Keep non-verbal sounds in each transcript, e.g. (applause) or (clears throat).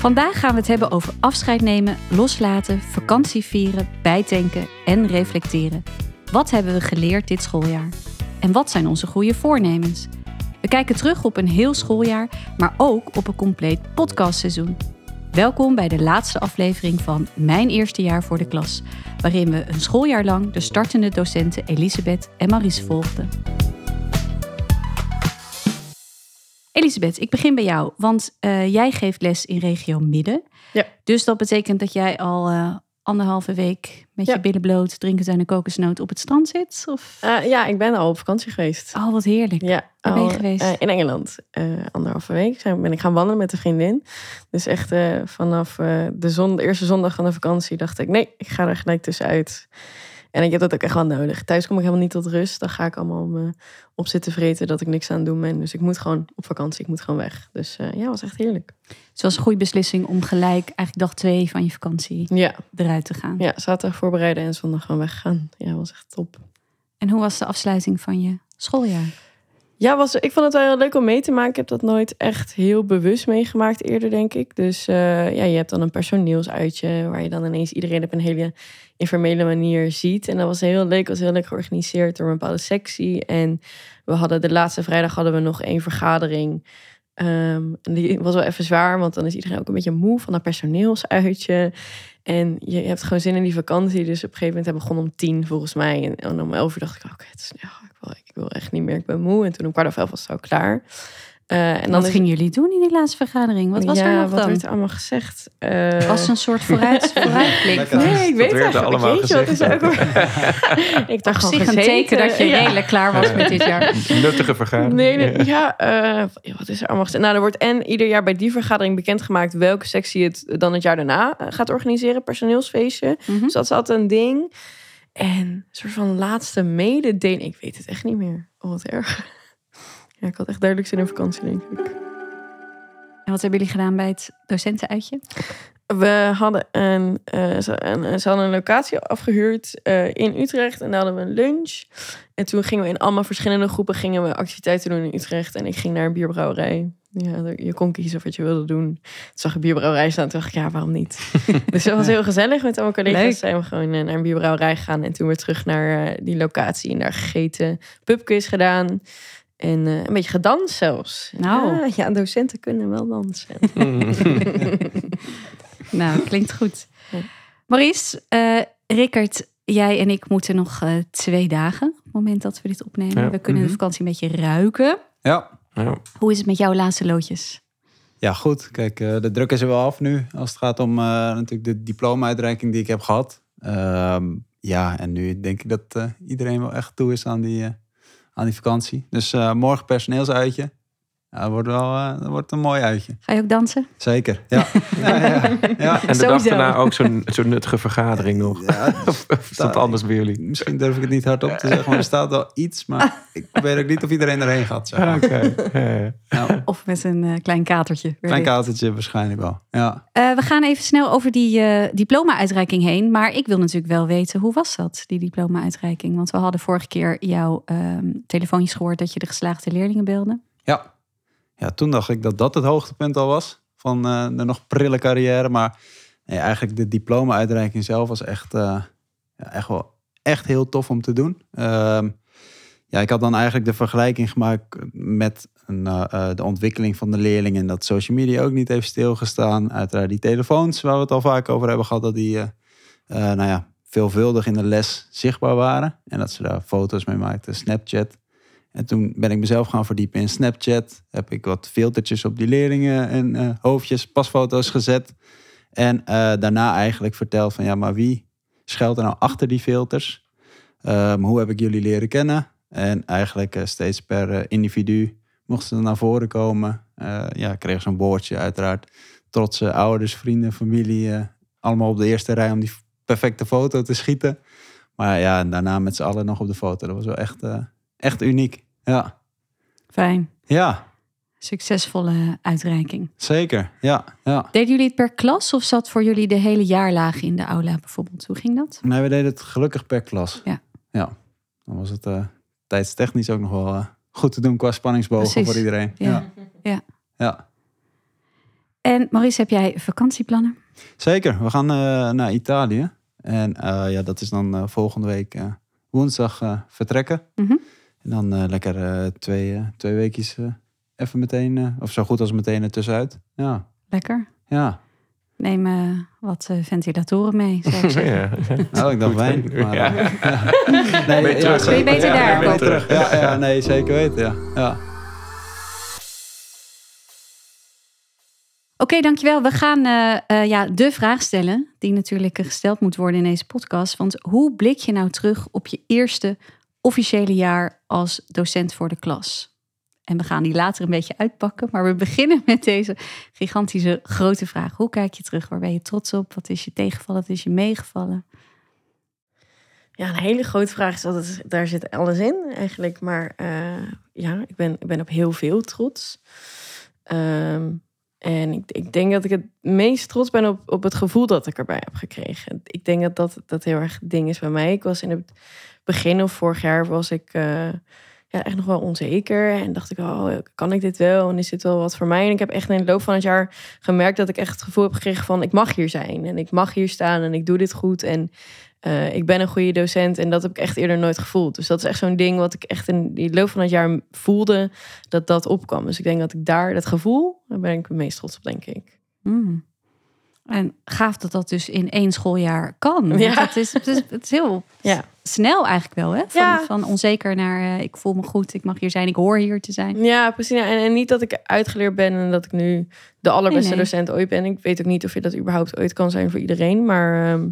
Vandaag gaan we het hebben over afscheid nemen, loslaten, vakantie vieren, bijtanken en reflecteren. Wat hebben we geleerd dit schooljaar? En wat zijn onze goede voornemens? We kijken terug op een heel schooljaar, maar ook op een compleet podcastseizoen. Welkom bij de laatste aflevering van Mijn Eerste Jaar voor de Klas, waarin we een schooljaar lang de startende docenten Elisabeth en Maries volgden. Elisabeth, ik begin bij jou, want uh, jij geeft les in regio Midden. Ja. Dus dat betekent dat jij al uh, anderhalve week met Ja. je billen bloot, drinken zijn en kokosnoot op het strand zit? Of? Eh, ja, ik ben al op vakantie geweest. Oh, wat heerlijk. Ja, Waar ben je al, geweest? eh, in Engeland. Eh, anderhalve week zijn, ben ik gaan wandelen met een vriendin. Dus echt eh, vanaf eh, de, zon, de eerste zondag van de vakantie dacht ik... nee, ik ga er gelijk tussenuit. En ik heb dat ook echt wel nodig. Thuis kom ik helemaal niet tot rust. Dan ga ik allemaal me op zitten vreten dat ik niks aan doen ben. Dus ik moet gewoon op vakantie. Ik moet gewoon weg. Dus eh, ja, was echt heerlijk. Het was een goede beslissing om gelijk, eigenlijk dag twee van je vakantie, Ja, eruit te gaan. ja zaterdag voorbereiden en zondag gewoon weggaan. Ja, was echt top. En hoe was de afsluiting van je schooljaar? Ja, was, ik vond het wel heel leuk om mee te maken. Ik heb dat nooit echt heel bewust meegemaakt eerder, denk ik. Dus eh, ja, je hebt dan een personeelsuitje... waar je dan ineens iedereen op een hele informele manier ziet. En dat was heel leuk. was heel leuk georganiseerd door een bepaalde sectie. En we hadden de laatste vrijdag hadden we nog één vergadering... Ehm, en die was wel even zwaar, want dan is iedereen ook een beetje moe van dat personeelsuitje. En je hebt gewoon zin in die vakantie. Dus op een gegeven moment hebben we begonnen om tien volgens mij. En, om elf uur dacht ik, oké, het is, ik, wil, ik wil echt niet meer, ik ben moe. En toen om kwart over elf was het al klaar. Eh, en wat is- gingen jullie doen in die laatste vergadering? Wat was ja, er nog wat dan? werd er allemaal gezegd? Eh, Was een soort vooruit, (laughs) vooruitblik. Nee, ik Dat weet het eigenlijk allemaal Jeetje, wat is ook (laughs) (laughs) ik dacht gewoon een teken dat je Ja. redelijk klaar was met dit jaar. Nuttige vergadering. Nee, nee, ja, eh, wat is er allemaal gezegd? Nou, er wordt en ieder jaar bij die vergadering bekendgemaakt welke sectie het dan het jaar daarna gaat organiseren, personeelsfeestje. Mhm. Dus dat is altijd een ding. En een soort van laatste mededeling. Ik weet het echt niet meer. Oh, wat erg. Ja, ik had echt duidelijk zin in vakantie, denk ik. En wat hebben jullie gedaan bij het docentenuitje? We hadden een, eh, een, ze hadden een locatie afgehuurd eh, in Utrecht. En daar hadden we een lunch. En toen gingen we in allemaal verschillende groepen gingen we activiteiten doen in Utrecht. En ik ging naar een bierbrouwerij. Ja, je kon kiezen wat je wilde doen. Toen zag ik bierbrouwerij staan. Toen dacht ik, ja, waarom niet? (laughs) dus dat was heel gezellig. Met allemaal collega's Leuk. zijn we gewoon eh, naar een bierbrouwerij gegaan. En toen weer terug naar die locatie. En daar gegeten. Pubquiz gedaan. En eh, een beetje gedanst zelfs. Nou. Ja, ja, docenten kunnen wel dansen. (laughs) (laughs) Nou, klinkt goed. Maurice, eh Rickert, jij en ik moeten nog eh, twee dagen... op het moment dat we dit opnemen. Ja. We kunnen de Mhm. vakantie een beetje ruiken. Ja. Ja. Hoe is het met jouw laatste loodjes? Ja, goed. Kijk, de druk is er wel af nu. Als het gaat om eh, natuurlijk de diploma-uitreiking die ik heb gehad. Ehm, ja, en nu denk ik dat eh, iedereen wel echt toe is aan die, eh, aan die vakantie. Dus eh, morgen personeelsuitje. Ja, dat wordt wel eh, dat wordt een mooi uitje. Ga je ook dansen? Zeker, ja. (laughs) ja, ja, ja. En de dag daarna ook zo'n zo'n nuttige vergadering nog. Ja, (laughs) Of is dat anders bij jullie? Misschien durf ik het niet hardop te zeggen, maar er staat wel iets. Maar (laughs) ik weet ook niet of iedereen erheen gaat. Zeg maar. Of met een eh, klein katertje? klein katertje waarschijnlijk wel. Ja. Eh, we gaan even snel over die eh, diploma-uitreiking heen. Maar ik wil natuurlijk wel weten, hoe was dat, die diploma-uitreiking? Want we hadden vorige keer jouw ehm telefoontjes gehoord dat je de geslaagde leerlingen belde. Ja. Ja, toen dacht ik dat dat het hoogtepunt al was van eh, de nog prille carrière. Maar nee, eigenlijk de diploma-uitreiking zelf was echt, eh, ja, echt wel echt heel tof om te doen. Ehm, ja, ik had dan eigenlijk de vergelijking gemaakt met een, eh, de ontwikkeling van de leerlingen. En dat social media ook niet heeft stilgestaan. Uiteraard die telefoons, waar we het al vaak over hebben gehad, dat die nou ja, veelvuldig in de les zichtbaar waren. En dat ze daar foto's mee maakten, Snapchat. En toen ben ik mezelf gaan verdiepen in Snapchat. Heb ik wat filtertjes op die leerlingen en eh, hoofdjes, pasfoto's gezet. En eh, daarna eigenlijk verteld van ja, maar wie schuilt er nou achter die filters? Ehm, hoe heb ik jullie leren kennen? En eigenlijk eh, steeds per individu mochten ze naar voren komen. Ja, ik kreeg zo'n bordje uiteraard. Trotse ouders, vrienden, familie. allemaal op de eerste rij om die perfecte foto te schieten. Maar ja, en daarna met z'n allen nog op de foto. Dat was wel echt, echt uniek. Ja. Fijn. Ja, Succesvolle uitreiking. zeker. Ja, ja. Deden jullie het per klas of zat voor jullie de hele jaarlaag in de aula bijvoorbeeld? Hoe ging dat? Nee, we deden het gelukkig per klas. Ja. Ja. Dan was het eh, tijdstechnisch ook nog wel eh, goed te doen qua spanningsbogen Precies. voor iedereen. Ja. Ja. Ja. ja. En Maurice, heb jij vakantieplannen? Zeker, we gaan eh, naar Italië. En ja, dat is dan volgende week woensdag vertrekken. Mhm. En dan eh, lekker eh, twee, eh, twee weekjes eh, even meteen, eh, of zo goed als meteen ertussenuit. Ja, Lekker. ja. Neem eh, wat eh, ventilatoren mee, zou ik. (laughs) Ja. Nou, ik dacht wijn. hè? Maar, Ja. (laughs) ja. Nee, Ben je terug? Kun je beter daar ben je kopen? terug. Ja, ja, (laughs) nee, zeker weten. Ja. Ja. Oké, dankjewel. We gaan eh, eh, ja, de vraag stellen die natuurlijk gesteld moet worden in deze podcast. Want hoe blik je nou terug op je eerste officiële jaar als docent voor de klas? En we gaan die later een beetje uitpakken. Maar we beginnen met deze gigantische grote vraag. Hoe kijk je terug? Waar ben je trots op? Wat is je tegengevallen? Wat is je meegevallen? Ja, een hele grote vraag is altijd, daar zit alles in eigenlijk. Maar eh, ja, ik ben, ik ben op heel veel trots. Ehm, en ik, ik denk dat ik het meest trots ben op, op het gevoel dat ik erbij heb gekregen. Ik denk dat dat, dat heel erg het ding is bij mij. Ik was in het begin of vorig jaar was ik eh, ja, echt nog wel onzeker. En dacht ik, oh, kan ik dit wel? En is dit wel wat voor mij? En ik heb echt in de loop van het jaar gemerkt dat ik echt het gevoel heb gekregen van... ik mag hier zijn en ik mag hier staan en ik doe dit goed. En eh, ik ben een goede docent en dat heb ik echt eerder nooit gevoeld. Dus dat is echt zo'n ding wat ik echt in de loop van het jaar voelde dat dat opkwam. Dus ik denk dat ik daar, dat gevoel, daar ben ik het meest trots op, denk ik. Hmm. En gaaf dat dat dus in één schooljaar kan. Ja. Het, is, het, is, het is heel (laughs) Ja. snel eigenlijk wel, hè? Van, Ja. van onzeker naar eh, ik voel me goed, ik mag hier zijn, ik hoor hier te zijn. Ja, precies. En, en niet dat ik uitgeleerd ben en dat ik nu de allerbeste Nee, nee. docent ooit ben. Ik weet ook niet of je dat überhaupt ooit kan zijn voor iedereen. Maar ehm,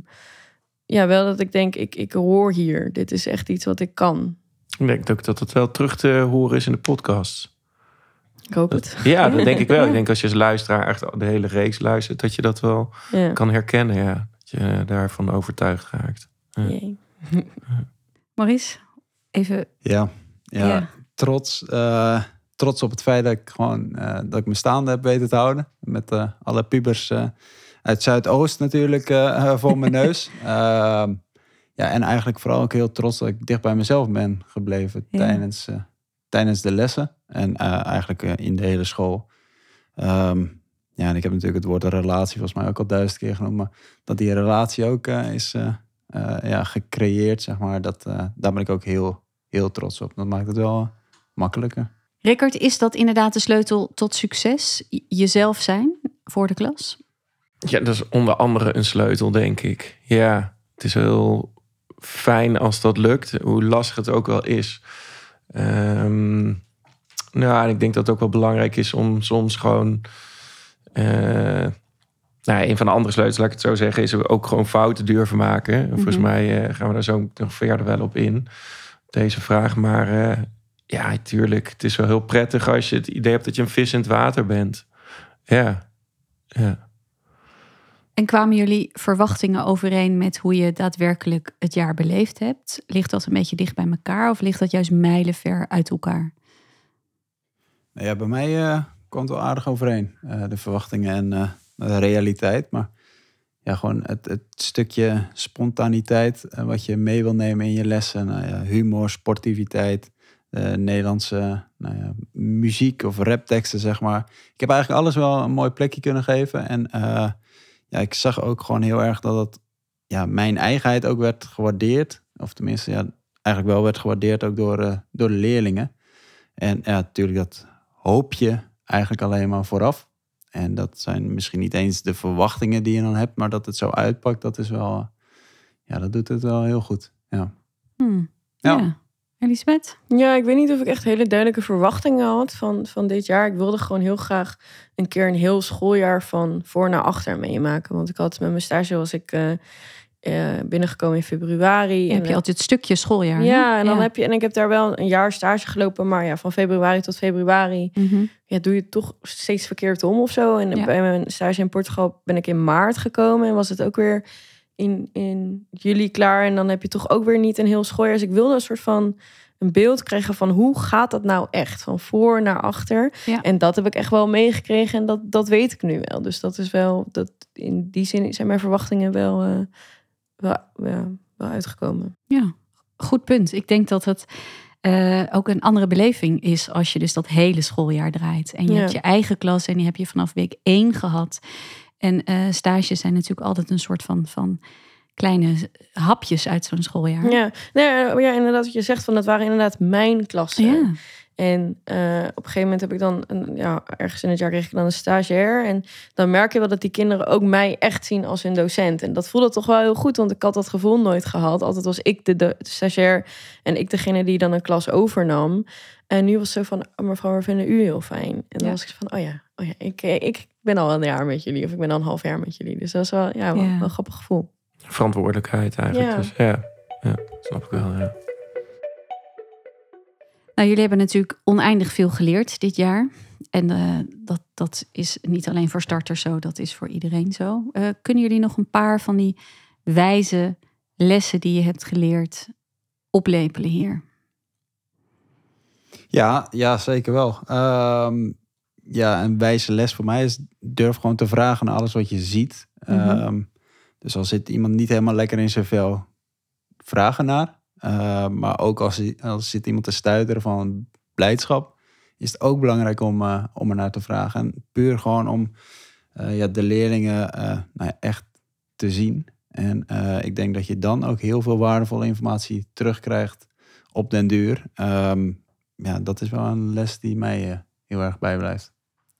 ja, wel dat ik denk, ik, ik hoor hier. Dit is echt iets wat ik kan. Ik denk ook dat het wel terug te horen is in de podcast. Ik hoop het. Ja, dat denk (laughs) ik wel. Ik denk als je als luisteraar echt de hele reeks luistert, dat je dat wel Ja. kan herkennen. Ja. Dat je daarvan overtuigd raakt. Jee. Maurice, even... Ja, ja, Ja. trots. eh, trots op het feit dat ik gewoon eh, dat ik me staande heb weten te houden. Met eh, alle pubers uit Zuidoost natuurlijk eh, (laughs) voor mijn neus. Ehm, ja, en eigenlijk vooral ook heel trots dat ik dicht bij mezelf ben gebleven Ja. tijdens, eh, tijdens de lessen. En eh, eigenlijk in de hele school. Ehm, ja, en ik heb natuurlijk het woord relatie volgens mij ook al duizend keer genoemd. Maar dat die relatie ook is ja, gecreëerd, zeg maar. Dat, daar ben ik ook heel, heel trots op. Dat maakt het wel makkelijker. Rickard, is dat inderdaad de sleutel tot succes? Jezelf zijn voor de klas? Ja, dat is onder andere een sleutel, denk ik. Ja, het is heel fijn als dat lukt, hoe lastig het ook wel is. Ehm, nou, en ik denk dat het ook wel belangrijk is om soms gewoon. eh, nou, een van de andere sleutels, laat ik het zo zeggen, is ook gewoon fouten durven maken. Volgens Mhm. mij eh, gaan we daar zo nog verder wel op in, deze vraag. Maar eh, ja, tuurlijk, het is wel heel prettig als je het idee hebt dat je een vis in het water bent. Ja, ja. En kwamen jullie verwachtingen overeen met hoe je daadwerkelijk het jaar beleefd hebt? Ligt dat een beetje dicht bij elkaar of ligt dat juist mijlenver uit elkaar? Nou Ja, bij mij eh, kwam het wel aardig overeen. eh, de verwachtingen en eh, de realiteit. Maar ja, gewoon het, het stukje spontaniteit. wat je mee wil nemen in je lessen. Nou humor, sportiviteit. Nederlandse nou ja, muziek of rapteksten, zeg maar. Ik heb eigenlijk alles wel een mooi plekje kunnen geven. En ja, ik zag ook gewoon heel erg dat het, ja, mijn eigenheid ook werd gewaardeerd. Of tenminste, ja, eigenlijk wel werd gewaardeerd ook door, eh, door de leerlingen. En ja, natuurlijk, dat hoop je eigenlijk alleen maar vooraf. En dat zijn misschien niet eens de verwachtingen die je dan hebt, maar dat het zo uitpakt, dat is wel, ja, dat doet het wel heel goed. Ja. Hmm. Ja. Ja. Elisabeth? Ja, ik weet niet of ik echt hele duidelijke verwachtingen had van, van dit jaar. Ik wilde gewoon heel graag een keer een heel schooljaar van voor naar achter meemaken. Want ik had met mijn stage was ik eh, binnengekomen in februari. Dan heb je altijd het stukje schooljaar. ja, hè? en dan heb je en ik heb daar wel een jaar stage gelopen, maar ja, van februari tot februari Mhm. ja, doe je het toch steeds verkeerd om of zo. En Ja. bij mijn stage in Portugal ben ik in maart gekomen en was het ook weer in, in juli klaar. En dan heb je toch ook weer niet een heel schooljaar. Dus ik wilde een soort van een beeld krijgen van hoe gaat dat nou echt? Van voor naar achter. Ja. En dat heb ik echt wel meegekregen en dat, dat weet ik nu wel. Dus dat is wel, dat, in die zin zijn mijn verwachtingen wel, eh, wel, ja, wel uitgekomen. Ja, goed punt. Ik denk dat het eh, ook een andere beleving is als je dus dat hele schooljaar draait. En je Ja. hebt je eigen klas en die heb je vanaf week één gehad. En eh, stages zijn natuurlijk altijd een soort van, van kleine hapjes uit zo'n schooljaar. Ja, nee, ja, inderdaad wat je zegt, van dat waren inderdaad mijn klassen. Ja. En eh, op een gegeven moment heb ik dan, een, ja, ergens in het jaar kreeg ik dan een stagiair. En dan merk je wel dat die kinderen ook mij echt zien als hun docent. En dat voelde toch wel heel goed, want ik had dat gevoel nooit gehad. Altijd was ik de, de stagiair en ik degene die dan een klas overnam. En nu was het zo van, oh, mevrouw, we vinden u heel fijn. En dan Ja. was ik van, oh ja, oh ja ik, ik ben al een jaar met jullie. Of ik ben al een half jaar met jullie. Dus dat is wel, ja, wel, Ja. wel een grappig gevoel. Verantwoordelijkheid eigenlijk. Ja. Dus ja, ja, snap ik wel. Ja. Nou, jullie hebben natuurlijk oneindig veel geleerd dit jaar. En eh, dat, dat is niet alleen voor starters zo, dat is voor iedereen zo. Eh, kunnen jullie nog een paar van die wijze lessen die je hebt geleerd oplepelen hier? Ja, ja zeker wel. Ehm, ja, een wijze les voor mij is durf gewoon te vragen naar alles wat je ziet. Mhm. Ehm, dus als zit iemand niet helemaal lekker in zijn vel, vragen naar. Ehm, maar ook als, als zit iemand te stuiteren van blijdschap, is het ook belangrijk om, eh, om er naar te vragen. En puur gewoon om eh, ja, de leerlingen eh, nou ja, echt te zien. En eh, ik denk dat je dan ook heel veel waardevolle informatie terugkrijgt op den duur. Ehm, ja, dat is wel een les die mij eh, heel erg bijblijft.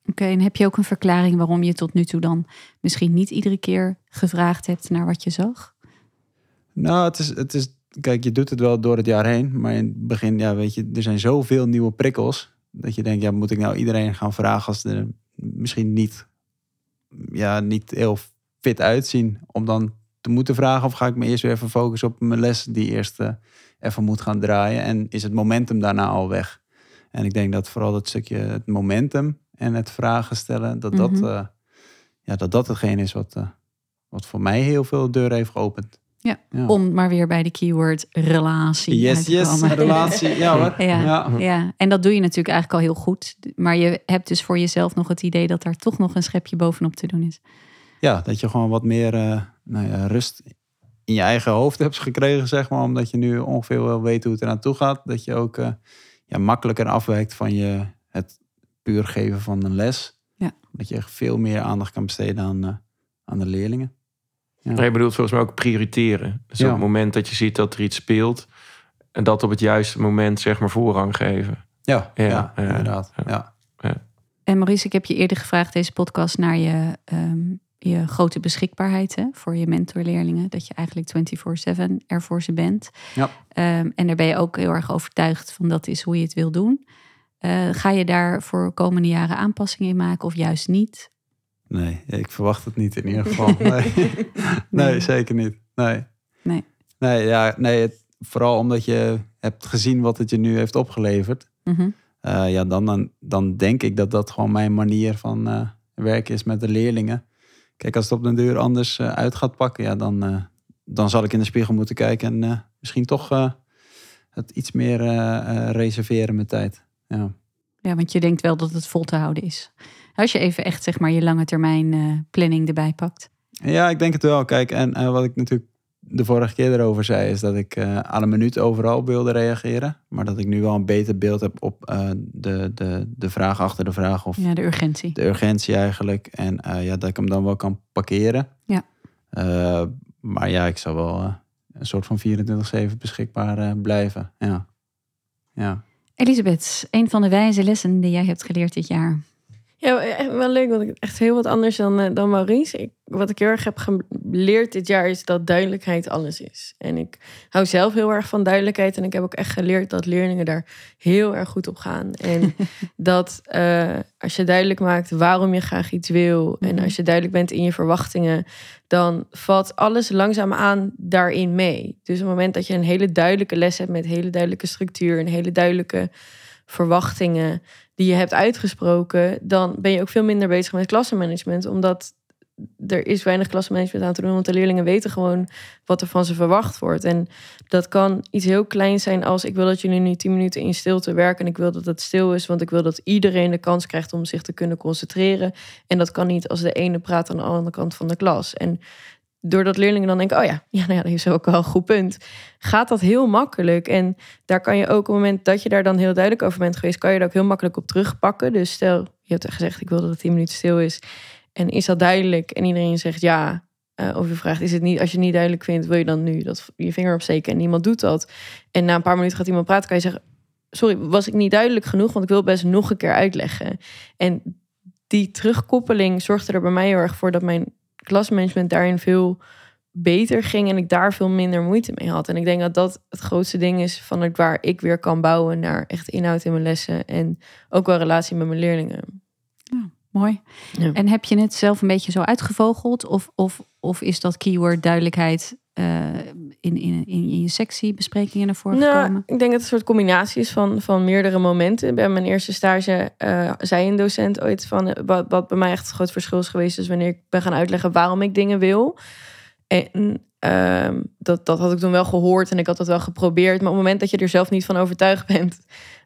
Oké, en heb je ook een verklaring waarom je tot nu toe dan misschien niet iedere keer gevraagd hebt naar wat je zag? Nou, het is, het is, kijk, je doet het wel door het jaar heen. Maar in het begin, ja, weet je, er zijn zoveel nieuwe prikkels. Dat je denkt, ja, moet ik nou iedereen gaan vragen als ze er misschien niet, ja, niet heel fit uitzien. Om dan te moeten vragen of ga ik me eerst weer even focussen op mijn les die eerst eh, even moet gaan draaien. En is het momentum daarna al weg? En ik denk dat vooral dat stukje het momentum en het vragen stellen, dat dat, Mhm. eh, ja, dat, dat hetgeen is wat, eh, wat voor mij heel veel deuren heeft geopend. Ja, Ja. Om maar weer bij de keyword relatie Yes, te yes, komen. relatie. Ja hoor. (laughs) Ja. Ja. Ja, en dat doe je natuurlijk eigenlijk al heel goed. Maar je hebt dus voor jezelf nog het idee dat daar toch nog een schepje bovenop te doen is. Ja, dat je gewoon wat meer eh, nou ja, rust in je eigen hoofd hebt gekregen, zeg maar. Omdat je nu ongeveer wel weet hoe het eraan toe gaat. Dat je ook eh, ja, makkelijker afwijkt van je, het puur geven van een les. Ja. Dat je echt veel meer aandacht kan besteden aan, eh, aan de leerlingen. Ja. Maar je bedoelt volgens mij ook prioriteren. Dus Ja. op het moment dat je ziet dat er iets speelt... en dat op het juiste moment zeg maar voorrang geven. Ja, ja, Ja, ja, inderdaad. ja. Ja. En Maurice, ik heb je eerder gevraagd deze podcast naar je, ehm, je grote beschikbaarheid hè, voor je mentorleerlingen. Dat je eigenlijk 24/7 er voor ze bent. Ja. Ehm, en daar ben je ook heel erg overtuigd van dat is hoe je het wil doen. Eh, ga je daar voor komende jaren aanpassingen in maken of juist niet? Nee, ik verwacht het niet in ieder (laughs) geval. Nee, nee zeker niet. Nee. Nee. Nee, ja, nee het, vooral omdat je hebt gezien wat het je nu heeft opgeleverd. Mhm. Eh, ja, dan, dan, dan denk ik dat dat gewoon mijn manier van eh, werken is met de leerlingen. Kijk, als het op de deur anders eh, uit gaat pakken, ja, dan, dan zal ik in de spiegel moeten kijken en misschien toch het iets meer reserveren met tijd. Ja. Ja, want je denkt wel dat het vol te houden is. Als je even echt zeg maar je lange termijn eh, planning erbij pakt. ja, ik denk het wel. Kijk, en eh, wat ik natuurlijk de vorige keer erover zei, is dat ik eh, aan een minuut overal wilde reageren. Maar dat ik nu wel een beter beeld heb op de, de, de vraag achter de vraag of Ja, de urgentie. de urgentie eigenlijk. En ja, dat ik hem dan wel kan parkeren. Ja. Maar ja, ik zal wel een soort van 24-7 beschikbaar blijven. Ja. Ja. Elisabeth, een van de wijze lessen die jij hebt geleerd dit jaar. Ja, echt wel leuk, want ik echt heel wat anders dan, eh, dan Maurice. Ik, wat ik heel erg heb geleerd dit jaar is dat duidelijkheid alles is. En ik hou zelf heel erg van duidelijkheid. En ik heb ook echt geleerd dat leerlingen daar heel erg goed op gaan. En (laughs) dat eh, als je duidelijk maakt waarom je graag iets wil. En Mhm. als je duidelijk bent in je verwachtingen. Dan valt alles langzaamaan daarin mee. Dus op het moment dat je een hele duidelijke les hebt met hele duidelijke structuur. En hele duidelijke verwachtingen die je hebt uitgesproken, dan ben je ook veel minder bezig met klassenmanagement, omdat er is weinig klassenmanagement aan te doen, want de leerlingen weten gewoon wat er van ze verwacht wordt. En dat kan iets heel kleins zijn als ik wil dat jullie nu 10 minuten in stilte werken en ik wil dat het stil is, want ik wil dat iedereen de kans krijgt om zich te kunnen concentreren. En dat kan niet als de ene praat aan de andere kant van de klas. En doordat leerlingen dan denken, oh ja, ja, nou ja, dat is ook wel een goed punt. Gaat dat heel makkelijk. En daar kan je ook op het moment dat je daar dan heel duidelijk over bent geweest, kan je er ook heel makkelijk op terugpakken. Dus stel, je hebt gezegd, ik wil dat het 10 minuten stil is. En is dat duidelijk? En iedereen zegt ja. Uh, of je vraagt, is het niet, als je het niet duidelijk vindt, wil je dan nu dat je vinger opsteken en niemand doet dat. En na een paar minuten gaat iemand praten, kan je zeggen, sorry, was ik niet duidelijk genoeg? Want ik wil best nog een keer uitleggen. En die terugkoppeling zorgde er bij mij heel erg voor dat mijn klasmanagement daarin veel beter ging en ik daar veel minder moeite mee had. En ik denk dat dat het grootste ding is van waar ik weer kan bouwen naar echt inhoud in mijn lessen en ook wel relatie met mijn leerlingen. Ja, mooi. Ja. En heb je het zelf een beetje zo uitgevogeld of, of, of is dat keyword duidelijkheid uh, in, in, in je sectiebesprekingen naar voren nou, gekomen? Ik denk dat het een soort combinatie is van, van meerdere momenten. Bij mijn eerste stage uh, zei een docent ooit van wat, wat bij mij echt het groot verschil is geweest, is wanneer ik ben gaan uitleggen waarom ik dingen wil. En uh, dat, dat had ik toen wel gehoord en ik had dat wel geprobeerd. Maar op het moment dat je er zelf niet van overtuigd bent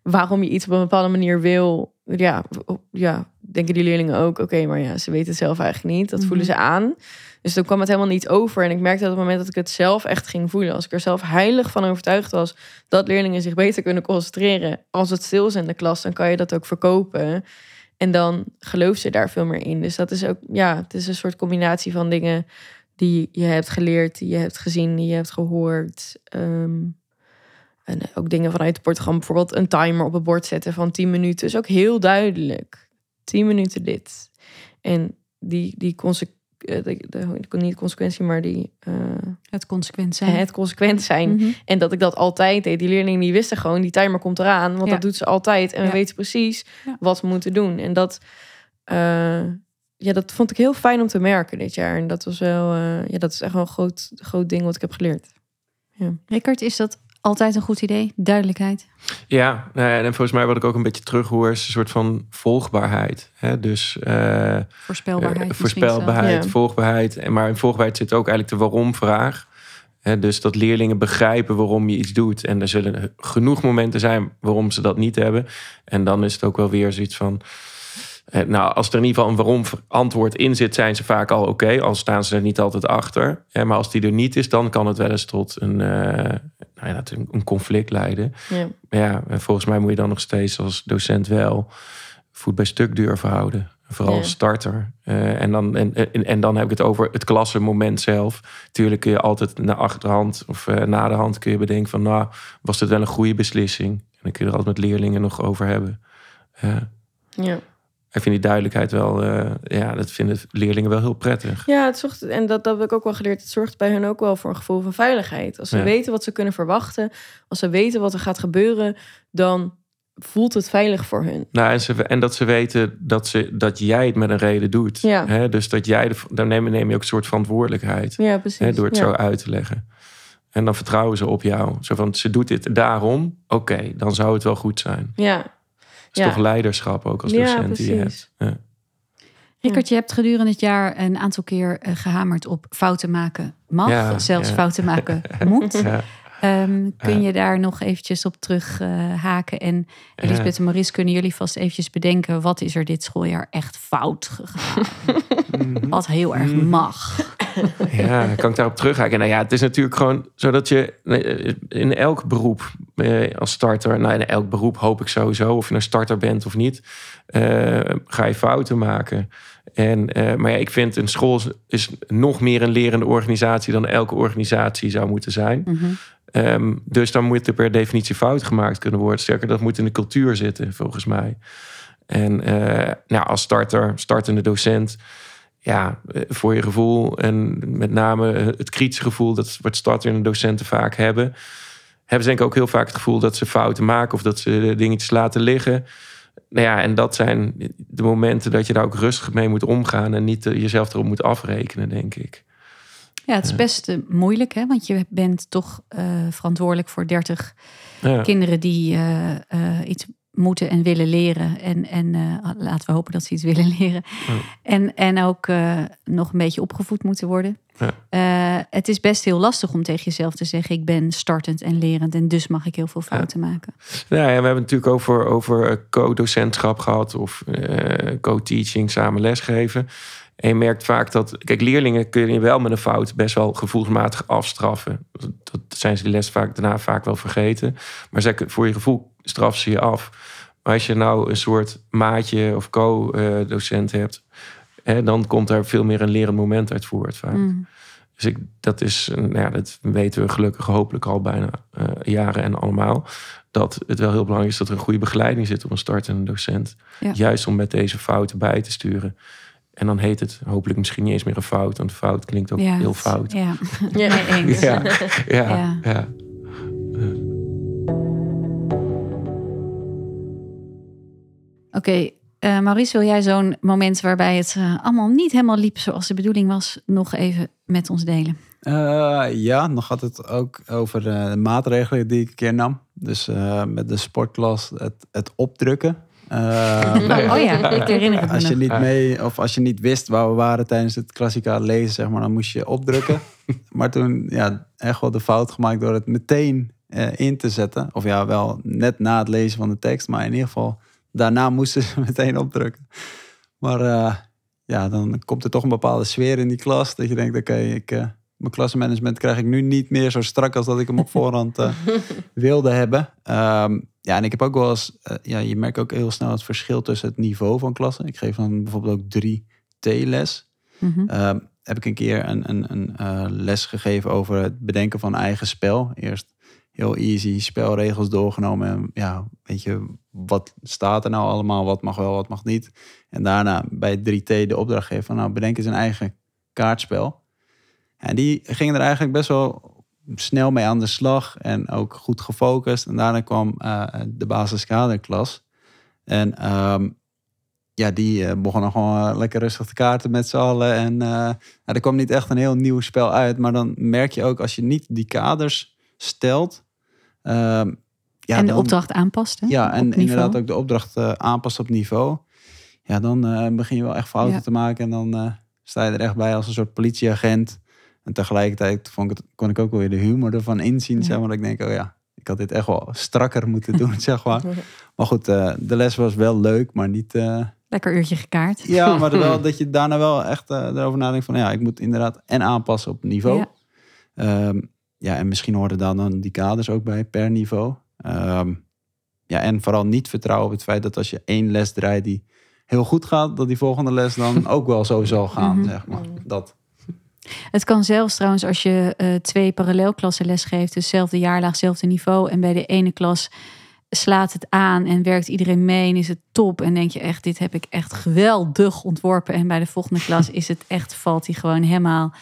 waarom je iets op een bepaalde manier wil, ja, ja denken die leerlingen ook, oké, maar ja, ze weten het zelf eigenlijk niet. Dat voelen mhm. ze aan. Dus toen kwam het helemaal niet over. En ik merkte dat op het moment dat ik het zelf echt ging voelen, als ik er zelf heilig van overtuigd was dat leerlingen zich beter kunnen concentreren als het stil is in de klas, dan kan je dat ook verkopen. En dan geloof ze daar veel meer in. Dus dat is ook, ja, het is een soort combinatie van dingen die je hebt geleerd, die je hebt gezien, die je hebt gehoord. Ehm, en ook dingen vanuit het programma, bijvoorbeeld een timer op het bord zetten van 10 minuten. is ook heel duidelijk. 10 minuten dit. En die, die consequentie eh, de, de, niet consequentie, maar die... Uh, het consequent zijn. Het consequent zijn. Mhm. En dat ik dat altijd deed. Die leerlingen die wisten gewoon, die timer komt eraan. Want dat doet ze altijd. En we weten precies wat we moeten doen. En dat, uh, ja, dat vond ik heel fijn om te merken dit jaar. En dat was wel, ja, dat is echt wel een groot, groot ding wat ik heb geleerd. Ja. Is dat altijd een goed idee. Duidelijkheid. Ja, nou en volgens mij wat ik ook een beetje terughoor is een soort van volgbaarheid. Hè? Dus uh, voorspelbaarheid. Uh, voorspelbaarheid, volgbaarheid. En maar in volgbaarheid zit ook eigenlijk de waarom-vraag. Dus dat leerlingen begrijpen waarom je iets doet. En er zullen genoeg momenten zijn waarom ze dat niet hebben. En dan is het ook wel weer zoiets van eh, nou, als er in ieder geval een waarom antwoord in zit, zijn ze vaak al oké. al staan ze er niet altijd achter. maar als die er niet is, dan kan het wel eens tot een, uh, nou ja, een conflict leiden. Ja. Maar ja, volgens mij moet je dan nog steeds als docent wel voet bij stuk durven houden. Vooral als starter. Uh, en, dan, en, en, en, dan heb ik het over het klassenmoment zelf. Tuurlijk kun je altijd naar achterhand of uh, na de hand kun je bedenken van... nou, was dit wel een goede beslissing? En dan kun je er altijd met leerlingen nog over hebben. ja ik vind die duidelijkheid wel, uh, ja, dat vinden leerlingen wel heel prettig. Ja, het zorgt, en dat, dat heb ik ook wel geleerd. Het zorgt bij hen ook wel voor een gevoel van veiligheid. Als ze weten wat ze kunnen verwachten, als ze weten wat er gaat gebeuren, dan voelt het veilig voor hun. Nou, en, ze, en dat ze weten dat, ze, dat jij het met een reden doet. Ja. Hè? Dus dat jij, de, dan neem, neem je ook een soort verantwoordelijkheid. Ja, precies. Hè? Door het zo uit te leggen. En dan vertrouwen ze op jou. Zo van, ze doet dit daarom. Oké, dan zou het wel goed zijn. Ja, is toch leiderschap ook als docent die je hebt. Ja. Rickert, je hebt gedurende het jaar een aantal keer uh, gehamerd op fouten maken mag, zelfs fouten maken (laughs) moet. Um, kun je daar nog eventjes op terug uh, haken? En Elisabeth en Maurice, kunnen jullie vast eventjes bedenken... wat is er dit schooljaar echt fout gegaan? (laughs) Wat heel erg mhm. mag. (laughs) Ja, kan ik daarop terughaken? Nou ja, het is natuurlijk gewoon zodat je in elk beroep eh, als starter... Nou, in elk beroep hoop ik sowieso, of je een starter bent of niet... Uh, ga je fouten maken. En, maar ja, ik vind een school is nog meer een lerende organisatie... dan elke organisatie zou moeten zijn. Mm Um, dus dan moet er per definitie fout gemaakt kunnen worden. Sterker, dat moet in de cultuur zitten, volgens mij. En nou, als starter, startende docent, ja, eh, voor je gevoel en met name het kritische gevoel, dat wat startende docenten vaak hebben, hebben ze denk ik ook heel vaak het gevoel dat ze fouten maken of dat ze dingetjes laten liggen. Nou ja, en dat zijn de momenten dat je daar ook rustig mee moet omgaan en niet jezelf erop moet afrekenen, denk ik. Ja, het is best uh, moeilijk, hè? want je bent toch uh, verantwoordelijk voor 30 ja. kinderen die uh, iets moeten en willen leren. En, en eh, laten we hopen dat ze iets willen (laughs) leren. Ja. En, en ook eh, nog een beetje opgevoed moeten worden. Ja. Eh, het is best heel lastig om tegen jezelf te zeggen: ik ben startend en lerend. En dus mag ik heel veel fouten maken. Nou ja, we hebben het natuurlijk over, over co-docentschap gehad of co-teaching, samen lesgeven. En je merkt vaak dat, kijk, leerlingen kun je wel met een fout best wel gevoelsmatig afstraffen. Dat, zijn ze de les vaak, daarna vaak wel vergeten. Maar voor je gevoel straffen ze je af. Maar als je nou een soort maatje of co-docent hebt, hè, dan komt er veel meer een lerend moment uit voort vaak. Mm. Dus ik, dat is, nou ja, dat weten we gelukkig hopelijk al bijna eh, jaren en allemaal. Dat het wel heel belangrijk is dat er een goede begeleiding zit op een startende docent. Ja. Juist om met deze fouten bij te sturen. En dan heet het hopelijk misschien niet eens meer een fout. Want fout klinkt ook Ja, heel fout. Ja, Ja. (laughs) Ja, ja, Ja. Oké, eh, Maurice, wil jij zo'n moment waarbij het eh, allemaal niet helemaal liep zoals de bedoeling was, nog even met ons delen? Eh, ja, dan gaat het ook over eh, de maatregelen die ik een keer nam. Dus eh, met de sportklas het, het opdrukken. Eh, (laughs) Oh, ja, ik herinner het me Als je nog. niet mee of als je niet wist waar we waren tijdens het klassica lezen, zeg maar, dan moest je opdrukken. (laughs) maar toen, ja, echt wel de fout gemaakt door het meteen eh, in te zetten. Of ja, wel net na het lezen van de tekst, maar in ieder geval daarna moesten ze (laughs) meteen opdrukken. Maar eh, ja, dan komt er toch een bepaalde sfeer in die klas dat je denkt, oké, ik. eh, mijn klassenmanagement krijg ik nu niet meer zo strak als dat ik hem op (laughs) voorhand eh, wilde hebben. Ehm, ja, en ik heb ook wel eens, ja, je merkt ook heel snel het verschil tussen het niveau van klassen. Ik geef dan bijvoorbeeld ook drie T-les. Mhm. Ehm, heb ik een keer een, een, een les gegeven over het bedenken van eigen spel. Eerst heel easy spelregels doorgenomen. En ja, weet je, wat staat er nou allemaal? Wat mag wel, wat mag niet? En daarna bij 3T de opdracht geven van nou, bedenk eens een eigen kaartspel. En die gingen er eigenlijk best wel snel mee aan de slag en ook goed gefocust. En daarna kwam eh, de basiskaderklas. En ehm, ja, die eh, begonnen gewoon eh, lekker rustig te kaarten met z'n allen. En nou, er kwam niet echt een heel nieuw spel uit. Maar dan merk je ook als je niet die kaders stelt. ehm, ja, en de dan- opdracht aanpast. Hè? ja, en inderdaad ook de opdracht eh, aanpast op niveau. Ja, dan eh, begin je wel echt fouten Ja. te maken. En dan eh, sta je er echt bij als een soort politieagent. En tegelijkertijd vond ik het, kon ik ook wel weer de humor ervan inzien. Ja. Zeg maar, dat ik denk, oh ja, ik had dit echt wel strakker moeten doen, (laughs) zeg maar. Maar goed, de les was wel leuk, maar niet... Lekker uurtje gekaart. ja, (laughs) maar wel dat je daarna wel echt erover nadenkt van... ja, ik moet inderdaad en aanpassen op niveau. Ja. Ja, ja en misschien horen daar dan die kaders ook bij per niveau. Ehm, ja, en vooral niet vertrouwen op het feit dat als je één les draait die heel goed gaat... dat die volgende les dan (laughs) ook wel zo zal gaan, Mhm. zeg maar. Dat. Het kan zelfs trouwens als je eh, twee parallelklassen lesgeeft, dus zelfde jaarlaag, zelfde niveau. En bij de ene klas slaat het aan en werkt iedereen mee en is het top. En denk je echt, dit heb ik echt geweldig ontworpen. En bij de volgende klas (laughs) is het echt, valt hij gewoon helemaal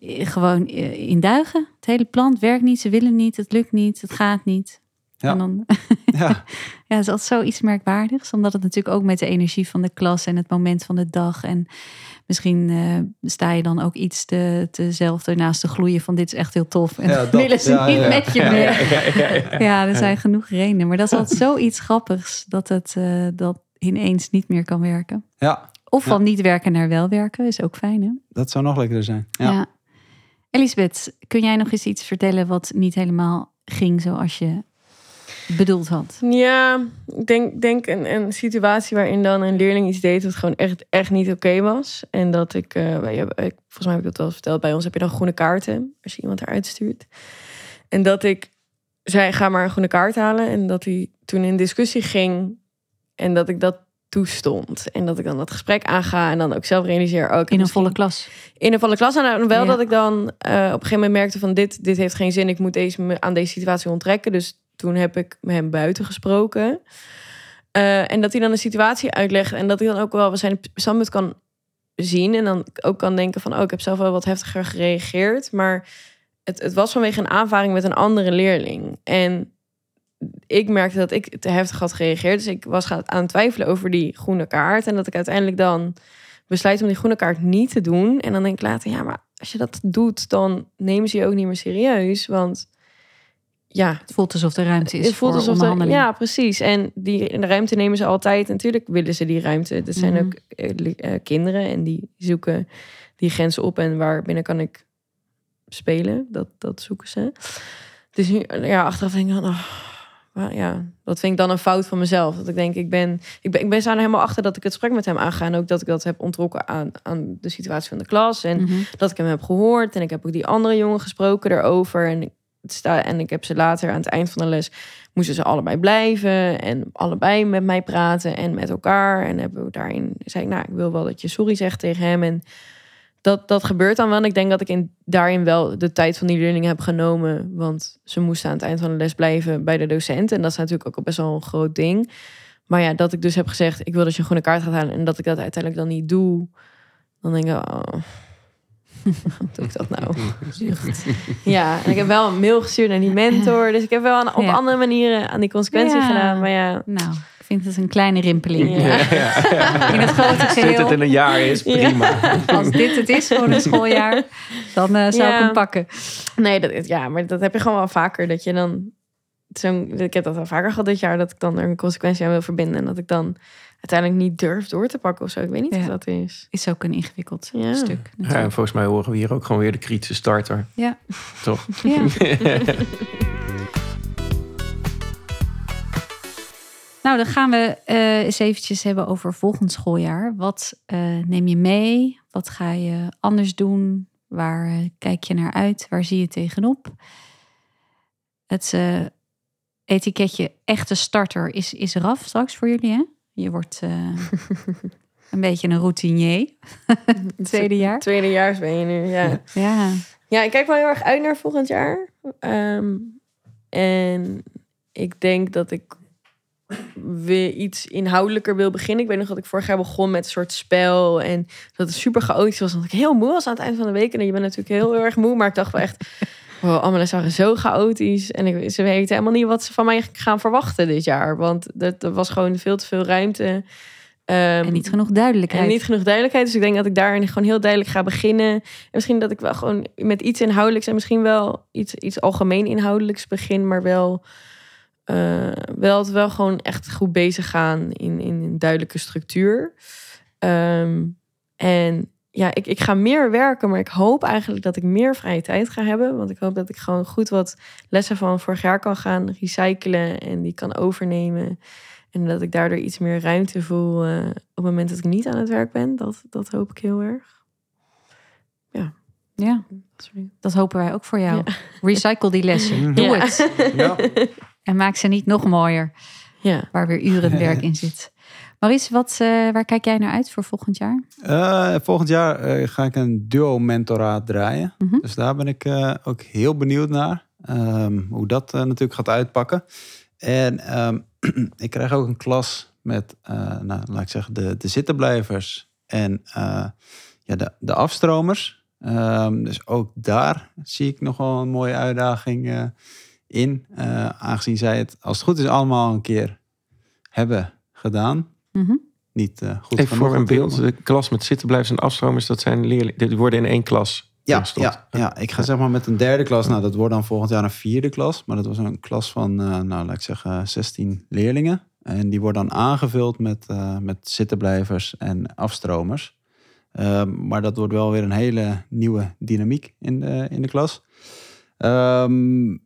gewoon eh, in duigen. Het hele plan werkt niet, ze willen niet, het lukt niet, het gaat niet. Ja. En dan, (laughs) Ja, (laughs) ja, het is altijd zoiets merkwaardigs. Omdat het natuurlijk ook met de energie van de klas en het moment van de dag. En misschien eh, sta je dan ook iets te, te zelf ernaast te gloeien van dit is echt heel tof. En Ja, dat. willen ze Ja, niet ja. met je Ja, mee. ja, er zijn genoeg redenen. Maar dat is altijd zoiets grappigs dat het eh, dat ineens niet meer kan werken. ja, Of van niet werken naar wel werken is ook fijn hè? dat zou nog lekkerder zijn. Ja. Elisabeth, kun jij nog eens iets vertellen wat niet helemaal ging zoals je bedoeld had? Ja, ik denk, denk een, een situatie waarin dan een leerling iets deed dat gewoon echt, echt niet oké was. En dat ik, hebben- ik, volgens mij heb ik dat wel verteld, bij ons heb je dan groene kaarten als je iemand eruit stuurt. En dat ik zei, ga maar een groene kaart halen. En dat hij toen in discussie ging en dat ik dat toestond. En dat ik dan dat gesprek aanga en dan ook zelf realiseer... Heb In een volle klas. in een volle klas. En wel Ja. dat ik dan eh, op een gegeven moment merkte van dit, dit heeft geen zin. Ik moet deze, aan deze situatie onttrekken. Dus toen heb ik met hem buiten gesproken. Eh, en dat hij dan een situatie uitlegt. En dat ik dan ook wel zijn standpunt kan zien. En dan ook kan denken van... oh, ik heb zelf wel wat heftiger gereageerd. Maar het, het was vanwege een aanvaring met een andere leerling. En ik merkte dat ik te heftig had gereageerd. Dus ik was gaan aan het twijfelen over die groene kaart. En dat ik uiteindelijk dan besluit om die groene kaart niet te doen. En dan denk ik later, ja, maar als je dat doet, dan nemen ze je ook niet meer serieus. Want ja, Het voelt alsof er ruimte is het voelt voor alsof ja, precies. En die in de ruimte nemen ze altijd. Natuurlijk willen ze die ruimte. Dat zijn Mhm. ook eh, eh, kinderen en die zoeken die grenzen op en waar binnen kan ik spelen. Dat, dat zoeken ze. Dus nu, ja, achteraf denk ik dan, oh, maar ja, dat vind ik dan een fout van mezelf. Dat ik denk, ik ben, ik ben, ik ben zo helemaal achter dat ik het gesprek met hem aanga. En ook dat ik dat heb ontrokken aan, aan de situatie van de klas. En Mhm. dat ik hem heb gehoord. En ik heb ook die andere jongen gesproken daarover. En ik, sta, en ik heb ze later aan het eind van de les... moesten ze allebei blijven. En allebei met mij praten en met elkaar. En hebben we daarin zei ik, nou, ik wil wel dat je sorry zegt tegen hem. En dat, dat gebeurt dan wel. En ik denk dat ik in, daarin wel de tijd van die leerlingen heb genomen. Want ze moesten aan het eind van de les blijven bij de docent. En dat is natuurlijk ook best wel een groot ding. Maar ja, dat ik dus heb gezegd... ik wil dat je een groene kaart gaat halen... en dat ik dat uiteindelijk dan niet doe... dan denk ik, oh, (laughs) hoe doe ik dat nou? (laughs) Ja, en ik heb wel een mail gestuurd naar die mentor. Dus ik heb wel aan, op Ja. andere manieren aan die consequentie Ja. gedaan. Maar ja, Nou, vind het een kleine rimpeling. Ja. (laughs) In het grote Als dit het in een jaar is, prima. (laughs) als dit het is voor een schooljaar, dan eh, zou ik hem pakken. nee, dat, is- ja, maar dat heb je gewoon wel vaker. Dat je dan zo'n. Ik heb dat wel vaker gehad dit jaar. Dat ik dan er een consequentie aan wil verbinden. En dat ik dan uiteindelijk niet durf door te pakken of zo. Ik weet niet Ja. of dat is. Is ook een ingewikkeld Ja. stuk. Ja, en volgens mij horen we hier ook gewoon weer de kritische starter. Ja. Toch? Ja. (laughs) Nou, dan gaan we eh, eens eventjes hebben over volgend schooljaar. Wat eh, neem je mee? Wat ga je anders doen? Waar eh, kijk je naar uit? Waar zie je tegenop? Het etiketje echte starter is, is eraf straks voor jullie, hè? Je wordt (laughs) een beetje een routinier. (laughs) Tweede jaar. Tweedejaars ben je nu, ja. Ja. Ja, ik kijk wel heel erg uit naar volgend jaar. Ehm, en ik denk dat ik weer iets inhoudelijker wil beginnen. Ik weet nog dat ik vorig jaar begon met een soort spel. En dat het super chaotisch was. Dat ik heel moe was aan het eind van de week. En je bent natuurlijk heel, heel erg moe. Maar ik dacht wel echt... Wow, allemaal waren zo chaotisch. En ik, ze weten helemaal niet wat ze van mij gaan verwachten dit jaar. Want er, er was gewoon veel te veel ruimte. Ehm, En niet genoeg duidelijkheid. en niet genoeg duidelijkheid. Dus ik denk dat ik daarin gewoon heel duidelijk ga beginnen. En misschien dat ik wel gewoon met iets inhoudelijks en misschien wel iets, iets algemeen inhoudelijks begin, maar wel, eh, wel het wel gewoon echt goed bezig gaan in, in een duidelijke structuur. Ehm, en ja, ik, ik ga meer werken, maar ik hoop eigenlijk dat ik meer vrije tijd ga hebben. Want ik hoop dat ik gewoon goed wat lessen van vorig jaar kan gaan recyclen en die kan overnemen. En dat ik daardoor iets meer ruimte voel eh, op het moment dat ik niet aan het werk ben. Dat, dat hoop ik heel erg. Ja, Sorry. dat hopen wij ook voor jou. Recycle die lessen. Doe Ja. het. Ja. (laughs) En maak ze niet nog mooier, Ja. waar weer uren (laughs) werk in zit. Maurice, wat, eh, waar kijk jij naar uit voor volgend jaar? Eh, volgend jaar eh, ga ik een duo-mentoraat draaien. Mhm. Dus daar ben ik eh, ook heel benieuwd naar. ehm, hoe dat natuurlijk gaat uitpakken. En ehm, (clears throat) ik krijg ook een klas met, eh, nou, laat ik zeggen, de, de zittenblijvers en eh, ja, de, de afstromers. Ehm, dus ook daar zie ik nog wel een mooie uitdaging eh, in. Eh, aangezien zij het, als het goed is, allemaal een keer hebben gedaan. Mhm. Niet eh, goed Even voor een beeld. De klas met zittenblijvers en afstromers, dat zijn leerlingen. Die worden in één klas. Ja, gestopt. ja, ja, ik ga zeg maar met een derde klas. Nou, dat wordt dan volgend jaar een vierde klas. Maar dat was een klas van, eh, nou, laat ik zeggen, 16 leerlingen. En die wordt dan aangevuld met, eh, met zittenblijvers en afstromers. Ehm, maar dat wordt wel weer een hele nieuwe dynamiek in de, in de klas. Ehm,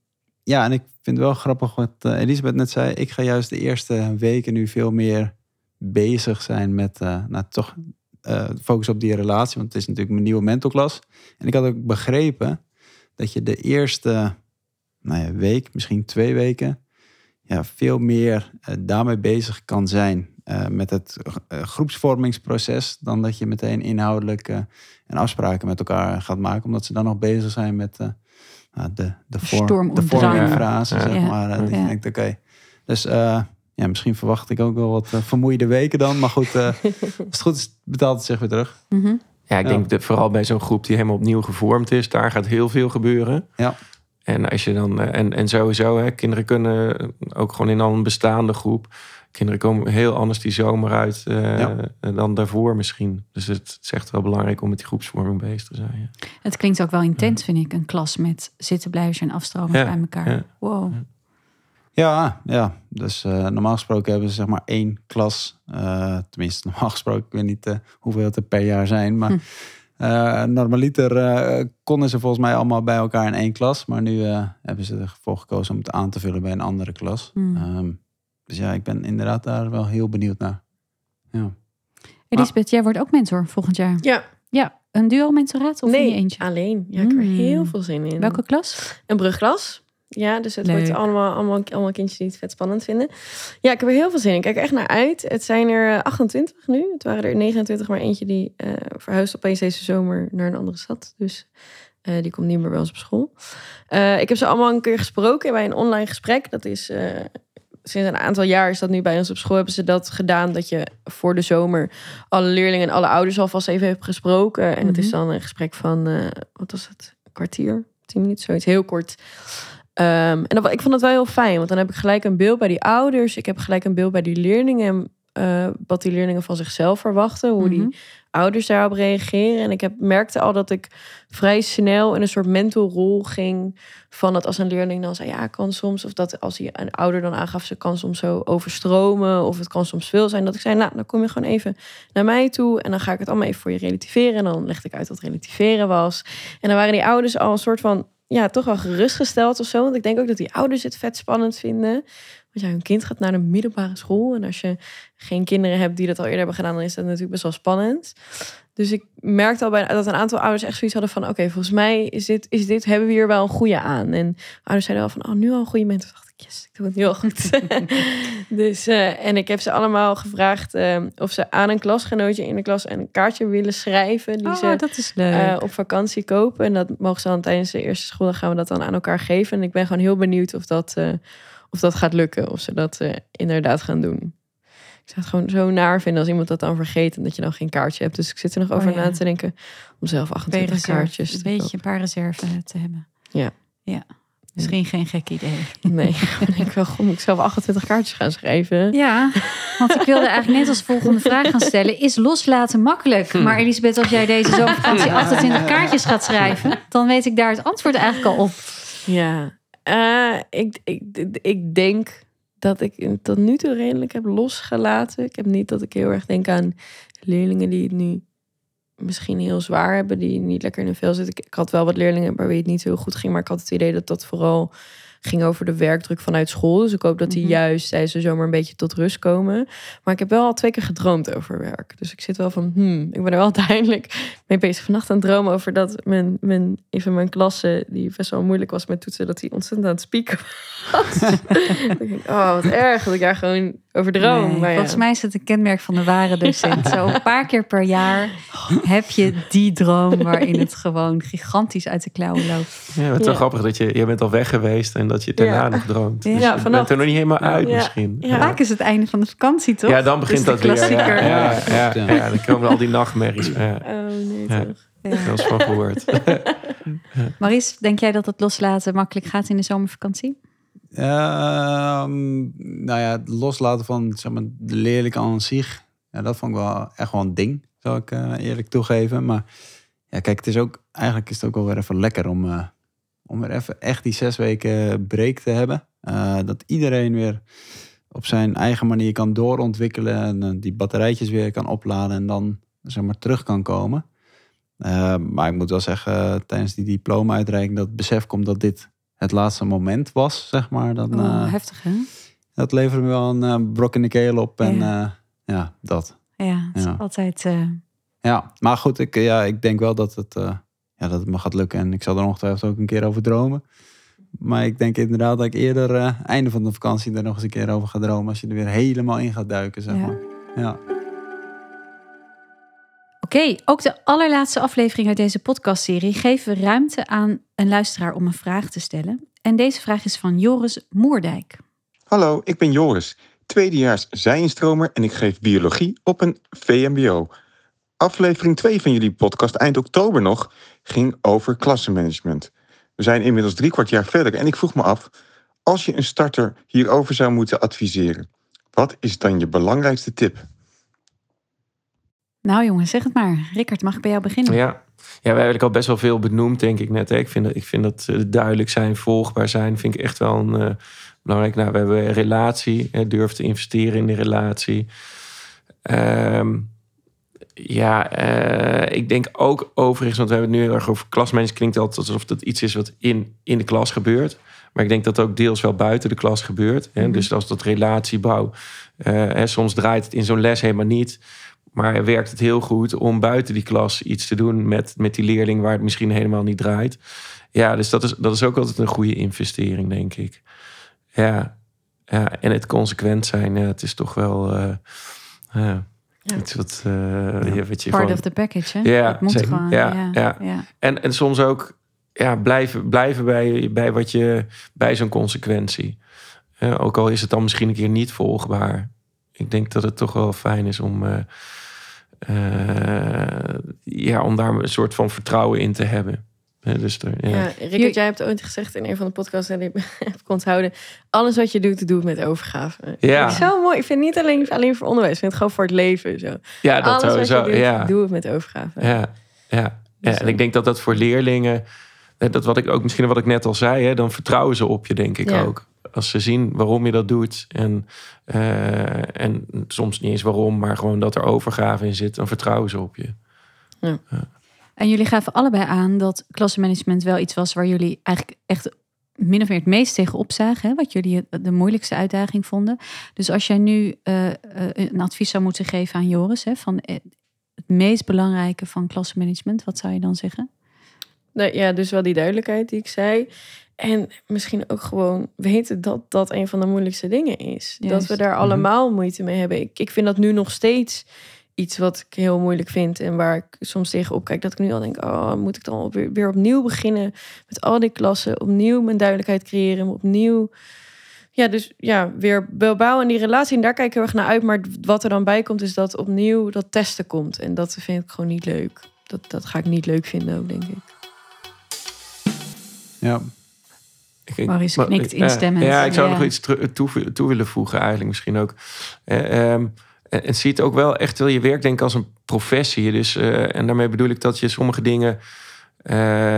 ja, en ik vind het wel grappig wat eh, Elisabeth net zei. Ik ga juist de eerste weken nu veel meer bezig zijn met, eh, nou, toch eh, focus op die relatie. Want het is natuurlijk mijn nieuwe mentorklas. En ik had ook begrepen dat je de eerste nou ja, week, misschien twee weken, ja, veel meer daarmee bezig kan zijn. met het groepsvormingsproces, dan dat je meteen inhoudelijk en afspraken met elkaar gaat maken. Omdat ze dan nog bezig zijn met de, de, vorm, de zeg maar. Ik denk, oké. Dus eh, ja, misschien verwacht ik ook wel wat eh, vermoeide weken dan. Maar goed, eh, (laughs) als het goed is, betaalt het zich weer terug. Mhm. Ja, ik Ja. denk dat vooral bij zo'n groep die helemaal opnieuw gevormd is, daar gaat heel veel gebeuren. Ja. En als je dan, eh, en, en sowieso, hè, kinderen kunnen ook gewoon in al een bestaande groep, kinderen komen heel anders die zomer uit eh, Ja. dan daarvoor misschien. Dus het is echt wel belangrijk om met die groepsvorming bezig te zijn. Ja. Het klinkt ook wel intens, vind ik. Een klas met zittenblijvers en afstromers Ja, bij elkaar. ja. Wow. Ja, ja. Dus eh, normaal gesproken hebben ze zeg maar één klas. eh, tenminste, (laughs) normaal gesproken, ik weet niet hoeveel het er per jaar zijn. Maar Hm. eh, normaliter eh, konden ze volgens mij allemaal bij elkaar in één klas. Maar nu eh, hebben ze ervoor gekozen om het aan te vullen bij een andere klas. Ehm, dus ja, ik ben inderdaad daar wel heel benieuwd naar. Ja. Elisabeth, jij wordt ook mentor volgend jaar. Ja, Ja, een duo-mentoraat of in nee, je eentje? alleen. Ja, ik heb er Mm. heel veel zin in. Welke klas? Een brugklas. Ja, dus het Leuk. wordt allemaal, allemaal, allemaal kindjes die het vet spannend vinden. Ja, ik heb er heel veel zin in. Ik kijk er echt naar uit. Het zijn er eh, 28 nu. Het waren er 29, maar eentje die eh verhuist opeens deze zomer naar een andere stad. Dus eh, die komt niet meer bij ons op school. Eh, ik heb ze allemaal een keer gesproken bij een online gesprek. Dat is eh, sinds een aantal jaar is dat nu bij ons op school. Hebben ze dat gedaan dat je voor de zomer alle leerlingen en alle ouders alvast even hebt gesproken. En het is Mhm. dan een gesprek van, eh, wat was het? Een kwartier, tien minuten, zoiets. Heel kort. Ehm, en dat, ik vond het wel heel fijn, want dan heb ik gelijk een beeld bij die ouders. Ik heb gelijk een beeld bij die leerlingen. eh, wat die leerlingen van zichzelf verwachten. Hoe die Mhm. Ouders daarop reageren. En ik heb, merkte al dat ik vrij snel in een soort mentorrol ging. Van dat als een leerling dan zei, ja, kan soms. Of dat als hij een ouder dan aangaf, ze kan soms zo overstromen. Of het kan soms veel zijn. Dat ik zei, nou, dan kom je gewoon even naar mij toe. En dan ga ik het allemaal even voor je relativeren. En dan legde ik uit wat relativeren was. En dan waren die ouders al een soort van, ja, toch wel gerustgesteld of zo. Want ik denk ook dat die ouders het vet spannend vinden. Want ja, hun kind gaat naar de middelbare school. En als je geen kinderen hebt die dat al eerder hebben gedaan, dan is dat natuurlijk best wel spannend. Dus ik merkte al bij, dat een aantal ouders echt zoiets hadden van... oké, volgens mij is dit, is dit, hebben we hier wel een goede aan. En ouders zeiden wel van, oh, nu al een goede moment. Ik, yes, ik doe het nu al goed. (laughs) dus, eh, en ik heb ze allemaal gevraagd eh, of ze aan een klasgenootje in de klas... een kaartje willen schrijven die Oh, ze dat is leuk. eh, op vakantie kopen. En dat mogen ze dan tijdens de eerste school, gaan we dat dan aan elkaar geven. En ik ben gewoon heel benieuwd of dat, eh, of dat gaat lukken. Of ze dat inderdaad gaan doen. Ik zou het gewoon zo naar vinden als iemand dat dan vergeet en dat je dan geen kaartje hebt. Dus ik zit er nog Oh, over ja. na te denken om zelf 28 reserve, kaartjes een beetje kopen. een paar reserve te hebben. Ja. Ja. Misschien geen gek idee. Nee, (laughs) ik denk wel goed, moet ik zelf 28 kaartjes gaan schrijven. Ja, want ik wilde eigenlijk net als volgende vraag gaan stellen. Is loslaten makkelijk? Maar Elisabeth, als jij deze zomervakantie 28 kaartjes gaat schrijven... dan weet ik daar het antwoord eigenlijk al op. Ja, Eh, ik, ik, ik denk dat ik het tot nu toe redelijk heb losgelaten. Ik heb niet dat ik heel erg denk aan leerlingen die het nu misschien heel zwaar hebben, die niet lekker in hun vel zitten. Ik, had wel wat leerlingen bij wie het niet zo goed ging, maar ik had het idee dat dat vooral ging over de werkdruk vanuit school. Dus ik hoop dat die Mhm. juist tijdens de zomer een beetje tot rust komen. Maar ik heb wel al twee keer gedroomd over werk. Dus ik zit wel van, hmm, ik ben er wel (laughs) uiteindelijk mee bezig. Vannacht aan het dromen over dat mijn, mijn, een van mijn klassen, die best wel moeilijk was met toetsen, dat hij ontzettend aan het spieken was. (laughs) Denk ik, oh, wat erg dat ik daar gewoon over droom. Nee, maar ja. Volgens mij is het een kenmerk van de ware docent. (laughs) Zo een paar keer per jaar heb je die droom... waarin het gewoon gigantisch uit de klauwen loopt. Ja, het is wel Ja. grappig dat je, je bent al weg geweest en dat je daarna Ja. nog droomt. Ja, Dus je vannacht. bent er nog niet helemaal uit Ja. misschien. Ja. Vaak is het einde van de vakantie, toch? Ja, dan begint Dat is dat weer. Ja, ja, ja, Ja. ja, dan komen al die nachtmerries. Ja, Oh nee, Ja. toch. Ja. wel eens van gehoord. (laughs) Maurice, denk jij dat het loslaten makkelijk gaat in de zomervakantie? Ehm, nou ja, het loslaten van zeg maar, de leerling aan zich. Ja, dat vond ik wel echt wel een ding, zou ik eh, eerlijk toegeven. Maar ja, kijk, het is ook, eigenlijk is het ook wel weer even lekker om, eh, om weer even echt die zes weken break te hebben. Eh, dat iedereen weer op zijn eigen manier kan doorontwikkelen. En die batterijtjes weer kan opladen en dan zeg maar terug kan komen. Maar ik moet wel zeggen, tijdens die diploma-uitreiking, dat besef komt dat dit het laatste moment was, zeg maar. Dan, Oh, eh, heftig, hè? dat leverde me wel een eh, brok in de keel op. En Ja. ja, ja dat. Ja, het is Ja. altijd... eh, Ja, maar goed, ik, ja, ik denk wel dat het, eh, ja, dat het me gaat lukken. En ik zal er ongetwijfeld ook een keer over dromen. Maar ik denk inderdaad dat ik eerder eh, einde van de vakantie er nog eens een keer over ga dromen. Als je er weer helemaal in gaat duiken, zeg Ja. maar. Ja. Oké, ook de allerlaatste aflevering uit deze podcastserie geven we ruimte aan een luisteraar om een vraag te stellen. En deze vraag is van Joris Moerdijk. Hallo, ik ben Joris, tweedejaars zijinstromer en ik geef biologie op een VMBO. Aflevering 2 van jullie podcast, eind oktober nog, ging over klassenmanagement. We zijn inmiddels drie kwart jaar verder en ik vroeg me af, als je een starter hierover zou moeten adviseren, Wat is dan je belangrijkste tip? Nou jongens, zeg het maar. Rickert, mag ik bij jou beginnen? Ja. ja, we hebben eigenlijk al best wel veel benoemd, denk ik net. Hè. Ik, vind dat, ik vind dat eh, duidelijk zijn, volgbaar zijn, vind ik echt wel een uh, belangrijk. Nou, we hebben een relatie, hè, durf te investeren in de relatie. Um, ja, uh, ik denk ook overigens, want we hebben het nu heel erg over klasmanagement. Klinkt altijd alsof dat iets is wat in, in de klas gebeurt. Maar ik denk dat ook deels wel buiten de klas gebeurt. Hè? Mm -hmm. Dus als dat relatiebouw, hè, soms draait het in zo'n les helemaal niet. Maar werkt het heel goed om buiten die klas iets te doen met, met die leerling waar het misschien helemaal niet draait. Ja, dus dat is, dat is ook altijd een goede investering, denk ik. Ja, ja en het consequent zijn, ja, het is toch wel. Uh, ja. Iets wat, uh, ja. wat je Part gewoon, of the package, hè? Ja, het moet zeker. gewoon. Ja, Ja, ja. ja. En, en soms ook ja, blijven, blijven bij, bij wat je bij zo'n consequentie. Uh, ook al is het dan misschien een keer niet volgbaar. Ik denk dat het toch wel fijn is om, uh, ja, om daar een soort van vertrouwen in te hebben. Dus er, ja. Ja, Rickert, jij hebt ooit gezegd in een van de podcasts en ik (laughs) heb ik onthouden. Alles wat je doet, doe het met overgave. Ja. Ik zo mooi. Ik vind het niet alleen, alleen voor onderwijs, ik vind het gewoon voor het leven. Zo. ja, dat Alles sowieso. wat je doet, ja. doe het met overgave. Ja, ja. ja. Dus, en ik denk dat dat voor leerlingen, dat wat ik ook misschien wat ik net al zei, hè, dan vertrouwen ze op je, denk ik Ja. ook. Als ze zien waarom je dat doet en, eh, en soms niet eens waarom, maar gewoon dat er overgave in zit, dan vertrouwen ze op je. En jullie gaven allebei aan dat klassenmanagement wel iets was waar jullie eigenlijk echt min of meer het meest tegenop zagen. Hè? Wat jullie de moeilijkste uitdaging vonden. Dus als jij nu eh, eh, een advies zou moeten geven aan Joris, hè, van het meest belangrijke van klassenmanagement, wat zou je dan zeggen? Nee, ja, dus wel die duidelijkheid die ik zei. En misschien ook gewoon weten dat dat een van de moeilijkste dingen is. Dat we daar allemaal moeite mee hebben. Ik, ik vind dat nu nog steeds iets wat ik heel moeilijk vind. En waar ik soms tegenop kijk. Dat ik nu al denk, oh, moet ik dan op- weer, weer opnieuw beginnen. Met al die klassen. Opnieuw mijn duidelijkheid creëren. Opnieuw... Ja, dus ja, weer bouwen die relatie. En daar kijk ik heel erg naar uit. Maar wat er dan bij komt, is dat opnieuw dat testen komt. En dat vind ik gewoon niet leuk. Dat, dat ga ik niet leuk vinden ook, denk ik. Ja, Ik- Maurice maar- knikt instemmend. Ja, ik zou Ja. nog iets toe, toe willen voegen eigenlijk misschien ook. Eh, ehm, en, en zie het ook wel echt wel je werk denk ik als een professie. Dus, eh, en daarmee bedoel ik dat je sommige dingen eh,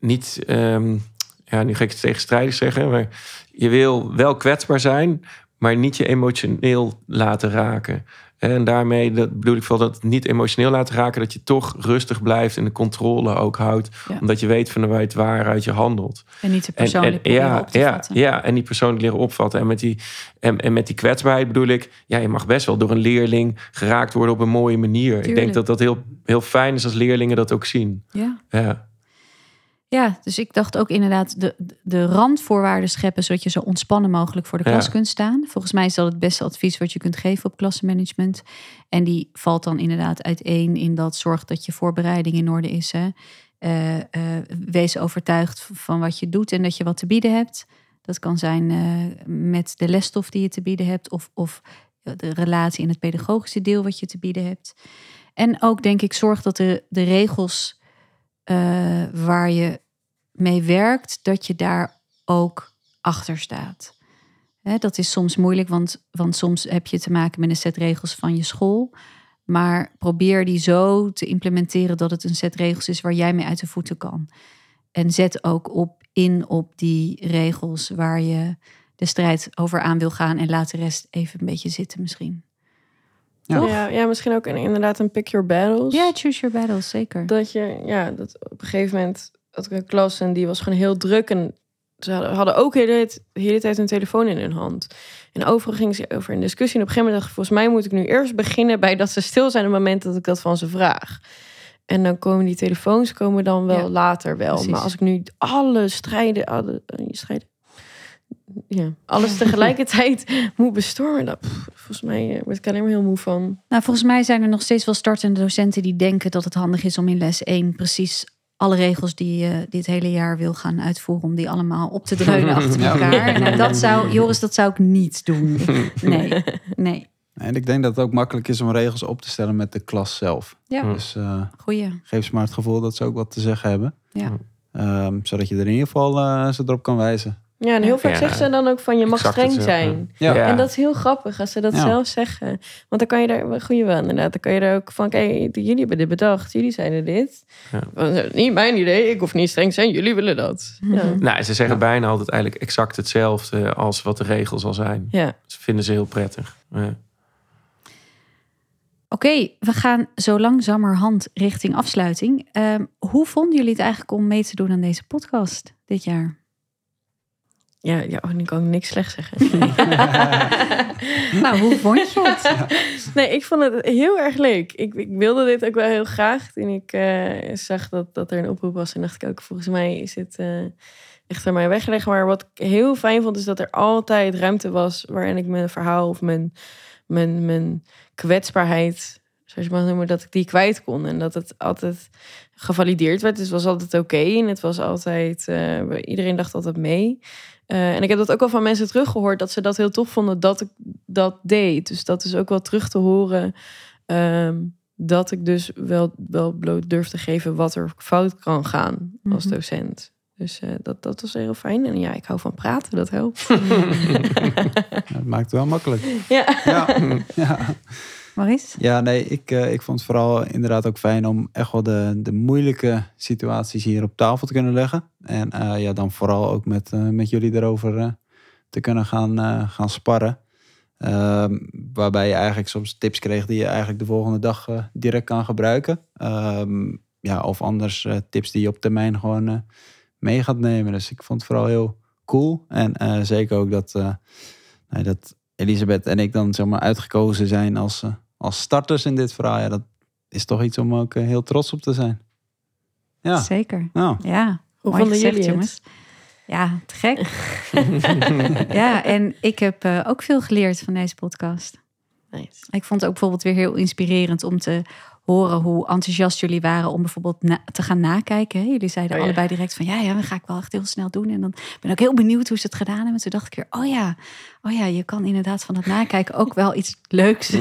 niet... ehm, ja, nu ga ik het tegenstrijdig zeggen. Maar je wil wel kwetsbaar zijn, maar niet je emotioneel laten raken. En daarmee dat bedoel ik vooral dat het niet emotioneel laten raken. Dat je toch rustig blijft en de controle ook houdt. Ja. Omdat je weet van waaruit je handelt. En niet te En, persoonlijk en, proberen ja, op te ja, ja, en die persoonlijk leren opvatten. En met, die, en, en met die kwetsbaarheid bedoel ik... Ja, je mag best wel door een leerling geraakt worden op een mooie manier. Ik denk dat dat heel, heel fijn is als leerlingen dat ook zien. Ja. Ja, Ja, dus ik dacht ook inderdaad de, de randvoorwaarden scheppen, zodat je zo ontspannen mogelijk voor de klas Ja. kunt staan. Volgens mij is dat het beste advies wat je kunt geven op klassenmanagement. En die valt dan inderdaad uiteen in dat zorg dat je voorbereiding in orde is. Hè. Eh, eh, wees overtuigd van wat je doet en dat je wat te bieden hebt. Dat kan zijn eh, met de lesstof die je te bieden hebt, of, of de relatie in het pedagogische deel wat je te bieden hebt. En ook denk ik, zorg dat de, de regels waar je mee werkt, dat je daar ook achter staat. Hè, dat is soms moeilijk, want, want soms heb je te maken met een set regels van je school. Maar probeer die zo te implementeren dat het een set regels is waar jij mee uit de voeten kan. En zet ook op in op die regels waar je de strijd over aan wil gaan. En laat de rest even een beetje zitten misschien. Ja. Ja, ja, misschien ook een, inderdaad een pick your battles. Ja, choose your battles, zeker. Dat je, ja, dat op een gegeven moment had ik een klas en die was gewoon heel druk. En ze hadden, ook de hele, tijd- de hele tijd een telefoon in hun hand. En overal gingen ze over een discussie. En op een gegeven moment dacht ik, volgens mij moet ik nu eerst beginnen bij dat ze stil zijn op het moment dat ik dat van ze vraag. En dan komen die telefoons komen dan wel Ja, later wel. precies. Maar als ik nu alle strijden, alle eh, strijden, ja, alles tegelijkertijd (laughs) moet bestormen, dat, pff, volgens mij eh, word ik alleen maar heel moe van. Nou, volgens mij zijn er nog steeds wel startende docenten die denken dat het handig is om in les 1 precies alle regels die je dit hele jaar wil gaan uitvoeren, om die allemaal op te dreunen achter (laughs) Ja. elkaar. Nou, dat zou, Joris, dat zou ik niet doen. (laughs) Nee, nee. en ik denk dat het ook makkelijk is om regels op te stellen met de klas zelf. Ja, Dus eh, goeie. geef ze maar het gevoel dat ze ook wat te zeggen hebben. Ja. Ehm, zodat je er in ieder geval eh, ze erop kan wijzen. Ja, en heel vaak Ja. zeggen ze dan ook van je mag Exact streng zijn. Ja. En dat is heel grappig als ze dat Ja. zelf zeggen. Want dan kan je daar, goeie wel inderdaad, dan kan je er ook van, kijk, jullie hebben dit bedacht, jullie zeiden dit. Ja. Van, Niet mijn idee, ik hoef niet streng te zijn, jullie willen dat. Ja. Nou, ze zeggen bijna altijd eigenlijk exact hetzelfde als wat de regel zal zijn. ja. Dat vinden ze heel prettig. Ja. Oké, we gaan zo langzamerhand richting afsluiting. Ehm, hoe vonden jullie het eigenlijk om mee te doen aan deze podcast dit jaar? Ja, ja oh, nu kan ik niks slecht zeggen. (laughs) (laughs) nou, hoe vond je het? Nee, ik vond het heel erg leuk. Ik, ik wilde dit ook wel heel graag. Toen ik eh, zag dat, dat er een oproep was, en dacht ik ook, volgens mij is dit eh, echt aan mij weggelegd. Maar wat ik heel fijn vond, is dat er altijd ruimte was waarin ik mijn verhaal of mijn, mijn, mijn kwetsbaarheid, zoals je mag noemen, dat ik die kwijt kon. En dat het altijd gevalideerd werd. Dus het was altijd oké. en het was altijd, eh, iedereen dacht altijd mee. Eh, en ik heb dat ook al van mensen teruggehoord, dat ze dat heel tof vonden dat ik dat deed. Dus dat is ook wel terug te horen. ehm, dat ik dus wel, wel bloot durf te geven wat er fout kan gaan als Mhm. docent. Dus eh, dat, dat was heel fijn. En ja, ik hou van praten, dat helpt. (laughs) (laughs) Dat maakt het wel makkelijk. ja. Ja, (laughs) ja. Maurice? ja nee, ik, eh, ik vond het vooral inderdaad ook fijn om echt wel de, de moeilijke situaties hier op tafel te kunnen leggen. En eh, ja, dan vooral ook met, eh, met jullie erover te kunnen gaan, gaan sparren. Ehm, waarbij je eigenlijk soms tips kreeg die je eigenlijk de volgende dag direct kan gebruiken. Ehm, ja, of anders tips die je op termijn gewoon mee gaat nemen. Dus ik vond het vooral heel cool. En zeker ook dat, dat Elisabeth en ik dan zeg maar uitgekozen zijn als, eh, als starters in dit verhaal. Ja, dat is toch iets om ook eh, heel trots op te zijn. Ja, Zeker. nou, Ja, Hoe vonden gezegd, jullie het? jongens. Ja, te gek. (laughs) ja, en ik heb eh, ook veel geleerd van deze podcast. Nice. Ik vond het ook bijvoorbeeld weer heel inspirerend om te horen hoe enthousiast jullie waren om bijvoorbeeld na- te gaan nakijken. hè. Jullie zeiden Oh ja. allebei direct van ja, ja, dat ga ik wel echt heel snel doen. En dan ben ik ook heel benieuwd hoe ze het gedaan hebben. Toen dacht ik weer, oh ja, oh ja, je kan inderdaad van het nakijken ook wel iets leuks. (laughs)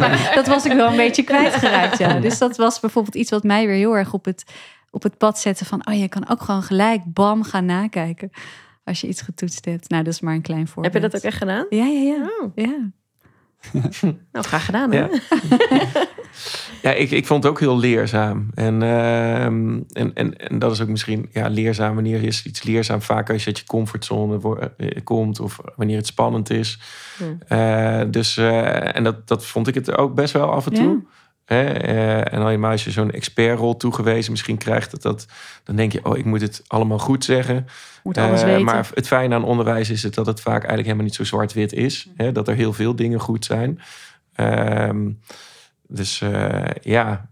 Maar dat was ik wel een beetje kwijtgeraakt. Ja. Dus dat was bijvoorbeeld iets wat mij weer heel erg op het, op het pad zette van, oh je kan ook gewoon gelijk bam gaan nakijken als je iets getoetst hebt. Nou, dat is maar een klein voorbeeld. Heb je dat ook echt gedaan? Ja, ja, ja. Oh, ja. (laughs) nou, graag gedaan hè? Ja. (laughs) Ja, ik, ik vond het ook heel leerzaam. En, ehm, en, en, en dat is ook misschien ja, leerzaam. Wanneer is iets leerzaam? Vaak als je uit je comfortzone wo- eh, komt of wanneer het spannend is. Hmm. Eh, dus, eh, en dat, dat vond ik het ook best wel af en Ja. toe. Hè? Eh, en helemaal als je zo'n expertrol toegewezen misschien krijgt, dat, dat, dan denk je, oh, ik moet het allemaal goed zeggen. Moet alles Eh, weten. Maar het fijne aan onderwijs is het dat het vaak eigenlijk helemaal niet zo zwart-wit is. Hè? Dat er heel veel dingen goed zijn. Ehm, dus eh, ja,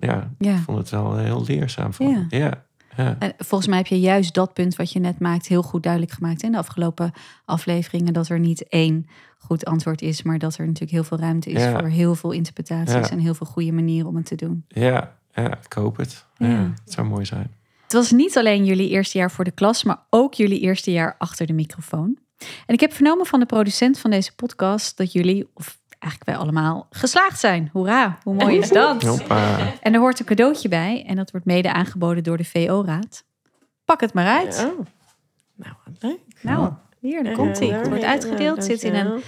ja, Ja. ik vond het wel heel leerzaam. Van. Ja. Ja. Ja. En volgens mij heb je juist dat punt wat je net maakt heel goed duidelijk gemaakt in de afgelopen afleveringen. Dat er niet één goed antwoord is, maar dat er natuurlijk heel veel ruimte is Ja. voor heel veel interpretaties Ja. en heel veel goede manieren om het te doen. Ja, ja, ik hoop het. Ja. Het zou mooi zijn. Het was niet alleen jullie eerste jaar voor de klas, maar ook jullie eerste jaar achter de microfoon. En ik heb vernomen van de producent van deze podcast dat jullie, of eigenlijk wij allemaal, geslaagd zijn. Hoera, hoe mooi is dat? (laughs) Hoppa. En er hoort een cadeautje bij en dat wordt mede aangeboden door de VO-raad. Pak het maar uit. Ja. Nou, leuk. Nou, hier, daar komt ie. Het wordt uitgedeeld, zit in een,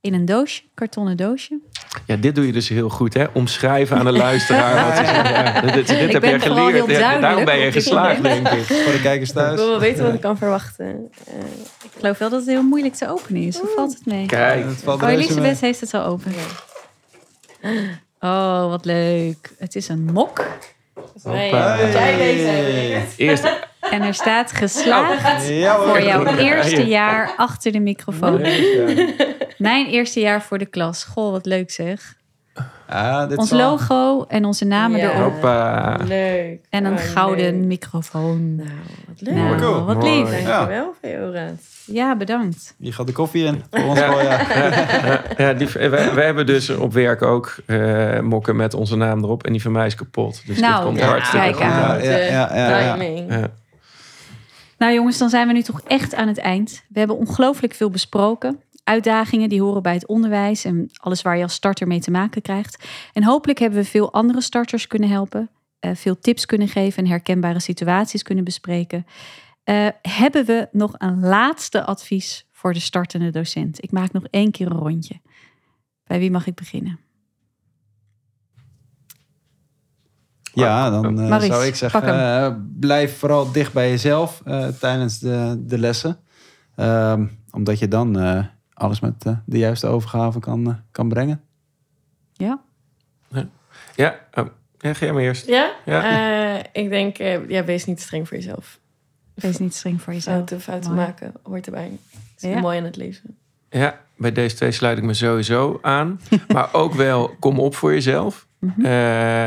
in een doosje, kartonnen doosje. Ja, dit doe je dus heel goed, hè? Omschrijven aan de luisteraar. (laughs) Wat is, ja, dit heb jij vooral geleerd. heel Ja, daarom ben je geslaagd, denk ik. (laughs) voor de kijkers Ik thuis. wil wel weten wat ik kan verwachten. Eh, Ik geloof wel dat het heel moeilijk te openen is. Hoe valt het mee? Kijk, Het valt Oh. Elisabeth heeft het al open. Oh, wat leuk. Het is een mok. nee, Hoppa. jij deze hebben? eerst En er staat geslaagd Ja, hoor. voor jouw eerste jaar achter de microfoon. Mijn eerste jaar voor de klas. Goh, wat leuk zeg. Ja, dit Ons zal- logo en onze namen Ja. erop. Hoppa. Leuk. En een Oh, gouden leuk. microfoon. Nou, wat leuk. Nou, Cool. wat Mooi. lief. Dankjewel, VO-raad. Ja, bedankt. Hier gaat de koffie in. Voor ons wel, (laughs) ja. Ja, ja, die, wij, wij hebben dus op werk ook eh, mokken met onze naam erop. En die van mij is kapot. Dus Nou, dit komt ja, hartstikke kijk goed aan. Ja, ja, ja, ja. Timing. Ja. Nou jongens, dan zijn we nu toch echt aan het eind. We hebben ongelooflijk veel besproken. Uitdagingen die horen bij het onderwijs en alles waar je als starter mee te maken krijgt. En hopelijk hebben we veel andere starters kunnen helpen. eh, veel tips kunnen geven en herkenbare situaties kunnen bespreken. Eh, hebben we nog een laatste advies voor de startende docent? Ik maak nog één keer een rondje. Bij wie mag ik beginnen? Ja, dan eh, Maurice, zou ik zeggen, eh, blijf vooral dicht bij jezelf eh, tijdens de, de lessen. Ehm, omdat je dan eh, alles met de juiste overgave kan, kan brengen. Ja? Ja, oh, ja ga jij maar eerst. Ja? Ja. Eh, ik denk, eh, ja, wees niet streng voor jezelf. Wees niet streng voor jezelf. Fouten, fouten Mooi. maken hoort erbij. Het is Ja. mooi aan het leven. Ja, bij deze twee sluit ik me sowieso aan. (laughs) maar ook wel, kom op voor jezelf. Eh,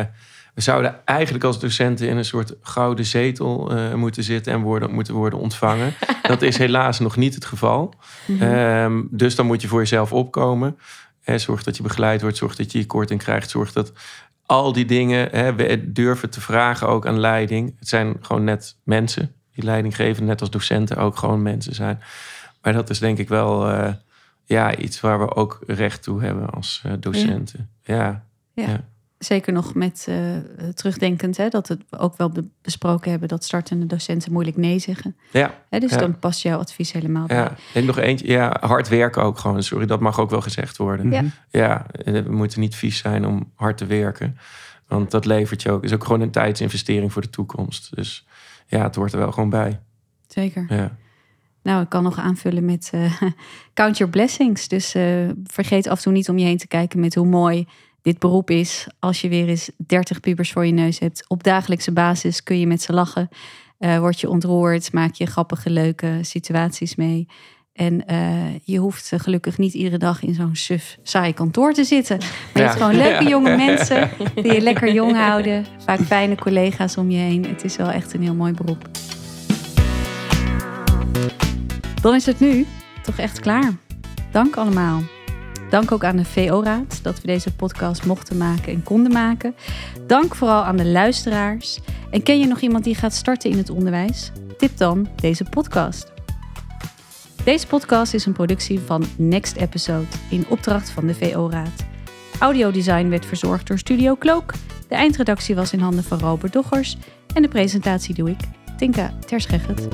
we zouden eigenlijk als docenten in een soort gouden zetel eh, moeten zitten en worden, moeten worden ontvangen. (laughs) Dat is helaas nog niet het geval. Mhm. Ehm, dus dan moet je voor jezelf opkomen. Hè, zorg dat je begeleid wordt, zorg dat je je korting krijgt, zorg dat al die dingen, hè, we durven te vragen ook aan leiding. Het zijn gewoon net mensen die leiding geven, net als docenten ook gewoon mensen zijn. Maar dat is denk ik wel eh, ja, iets waar we ook recht toe hebben als eh, docenten. Ja. Ja. Ja. Zeker nog met eh, terugdenkend, hè, dat we ook wel be- besproken hebben dat startende docenten moeilijk nee zeggen. Ja, Hè, dus Ja. dan past jouw advies helemaal bij. ja. En nog eentje. Ja, hard werken ook gewoon. Sorry, dat mag ook wel gezegd worden. Ja. Ja, eh, we moeten niet vies zijn om hard te werken. Want dat levert je ook. is ook gewoon een tijdsinvestering voor de toekomst. Dus ja, het hoort er wel gewoon bij. Zeker. Ja. Nou, ik kan nog aanvullen met eh, (laughs) count your blessings. Dus vergeet af en toe niet om je heen te kijken met hoe mooi dit beroep is. Als je weer eens 30 pubers voor je neus hebt. Op dagelijkse basis kun je met ze lachen. Eh, word je ontroerd, maak je grappige, leuke situaties mee. En eh, je hoeft gelukkig niet iedere dag in zo'n suf, saai kantoor te zitten. Maar je Ja. hebt gewoon leuke jonge mensen die je lekker jong houden. Vaak fijne collega's om je heen. Het is wel echt een heel mooi beroep. Dan is het nu toch echt klaar. Dank allemaal. Dank ook aan de VO-raad dat we deze podcast mochten maken en konden maken. Dank vooral aan de luisteraars. En ken je nog iemand die gaat starten in het onderwijs? Tip dan deze podcast. Deze podcast is een productie van Next Episode in opdracht van de VO-raad. Audiodesign werd verzorgd door Studio Cloak. De eindredactie was in handen van Robert Doggers. En de presentatie doe ik, Tinka Terschegget.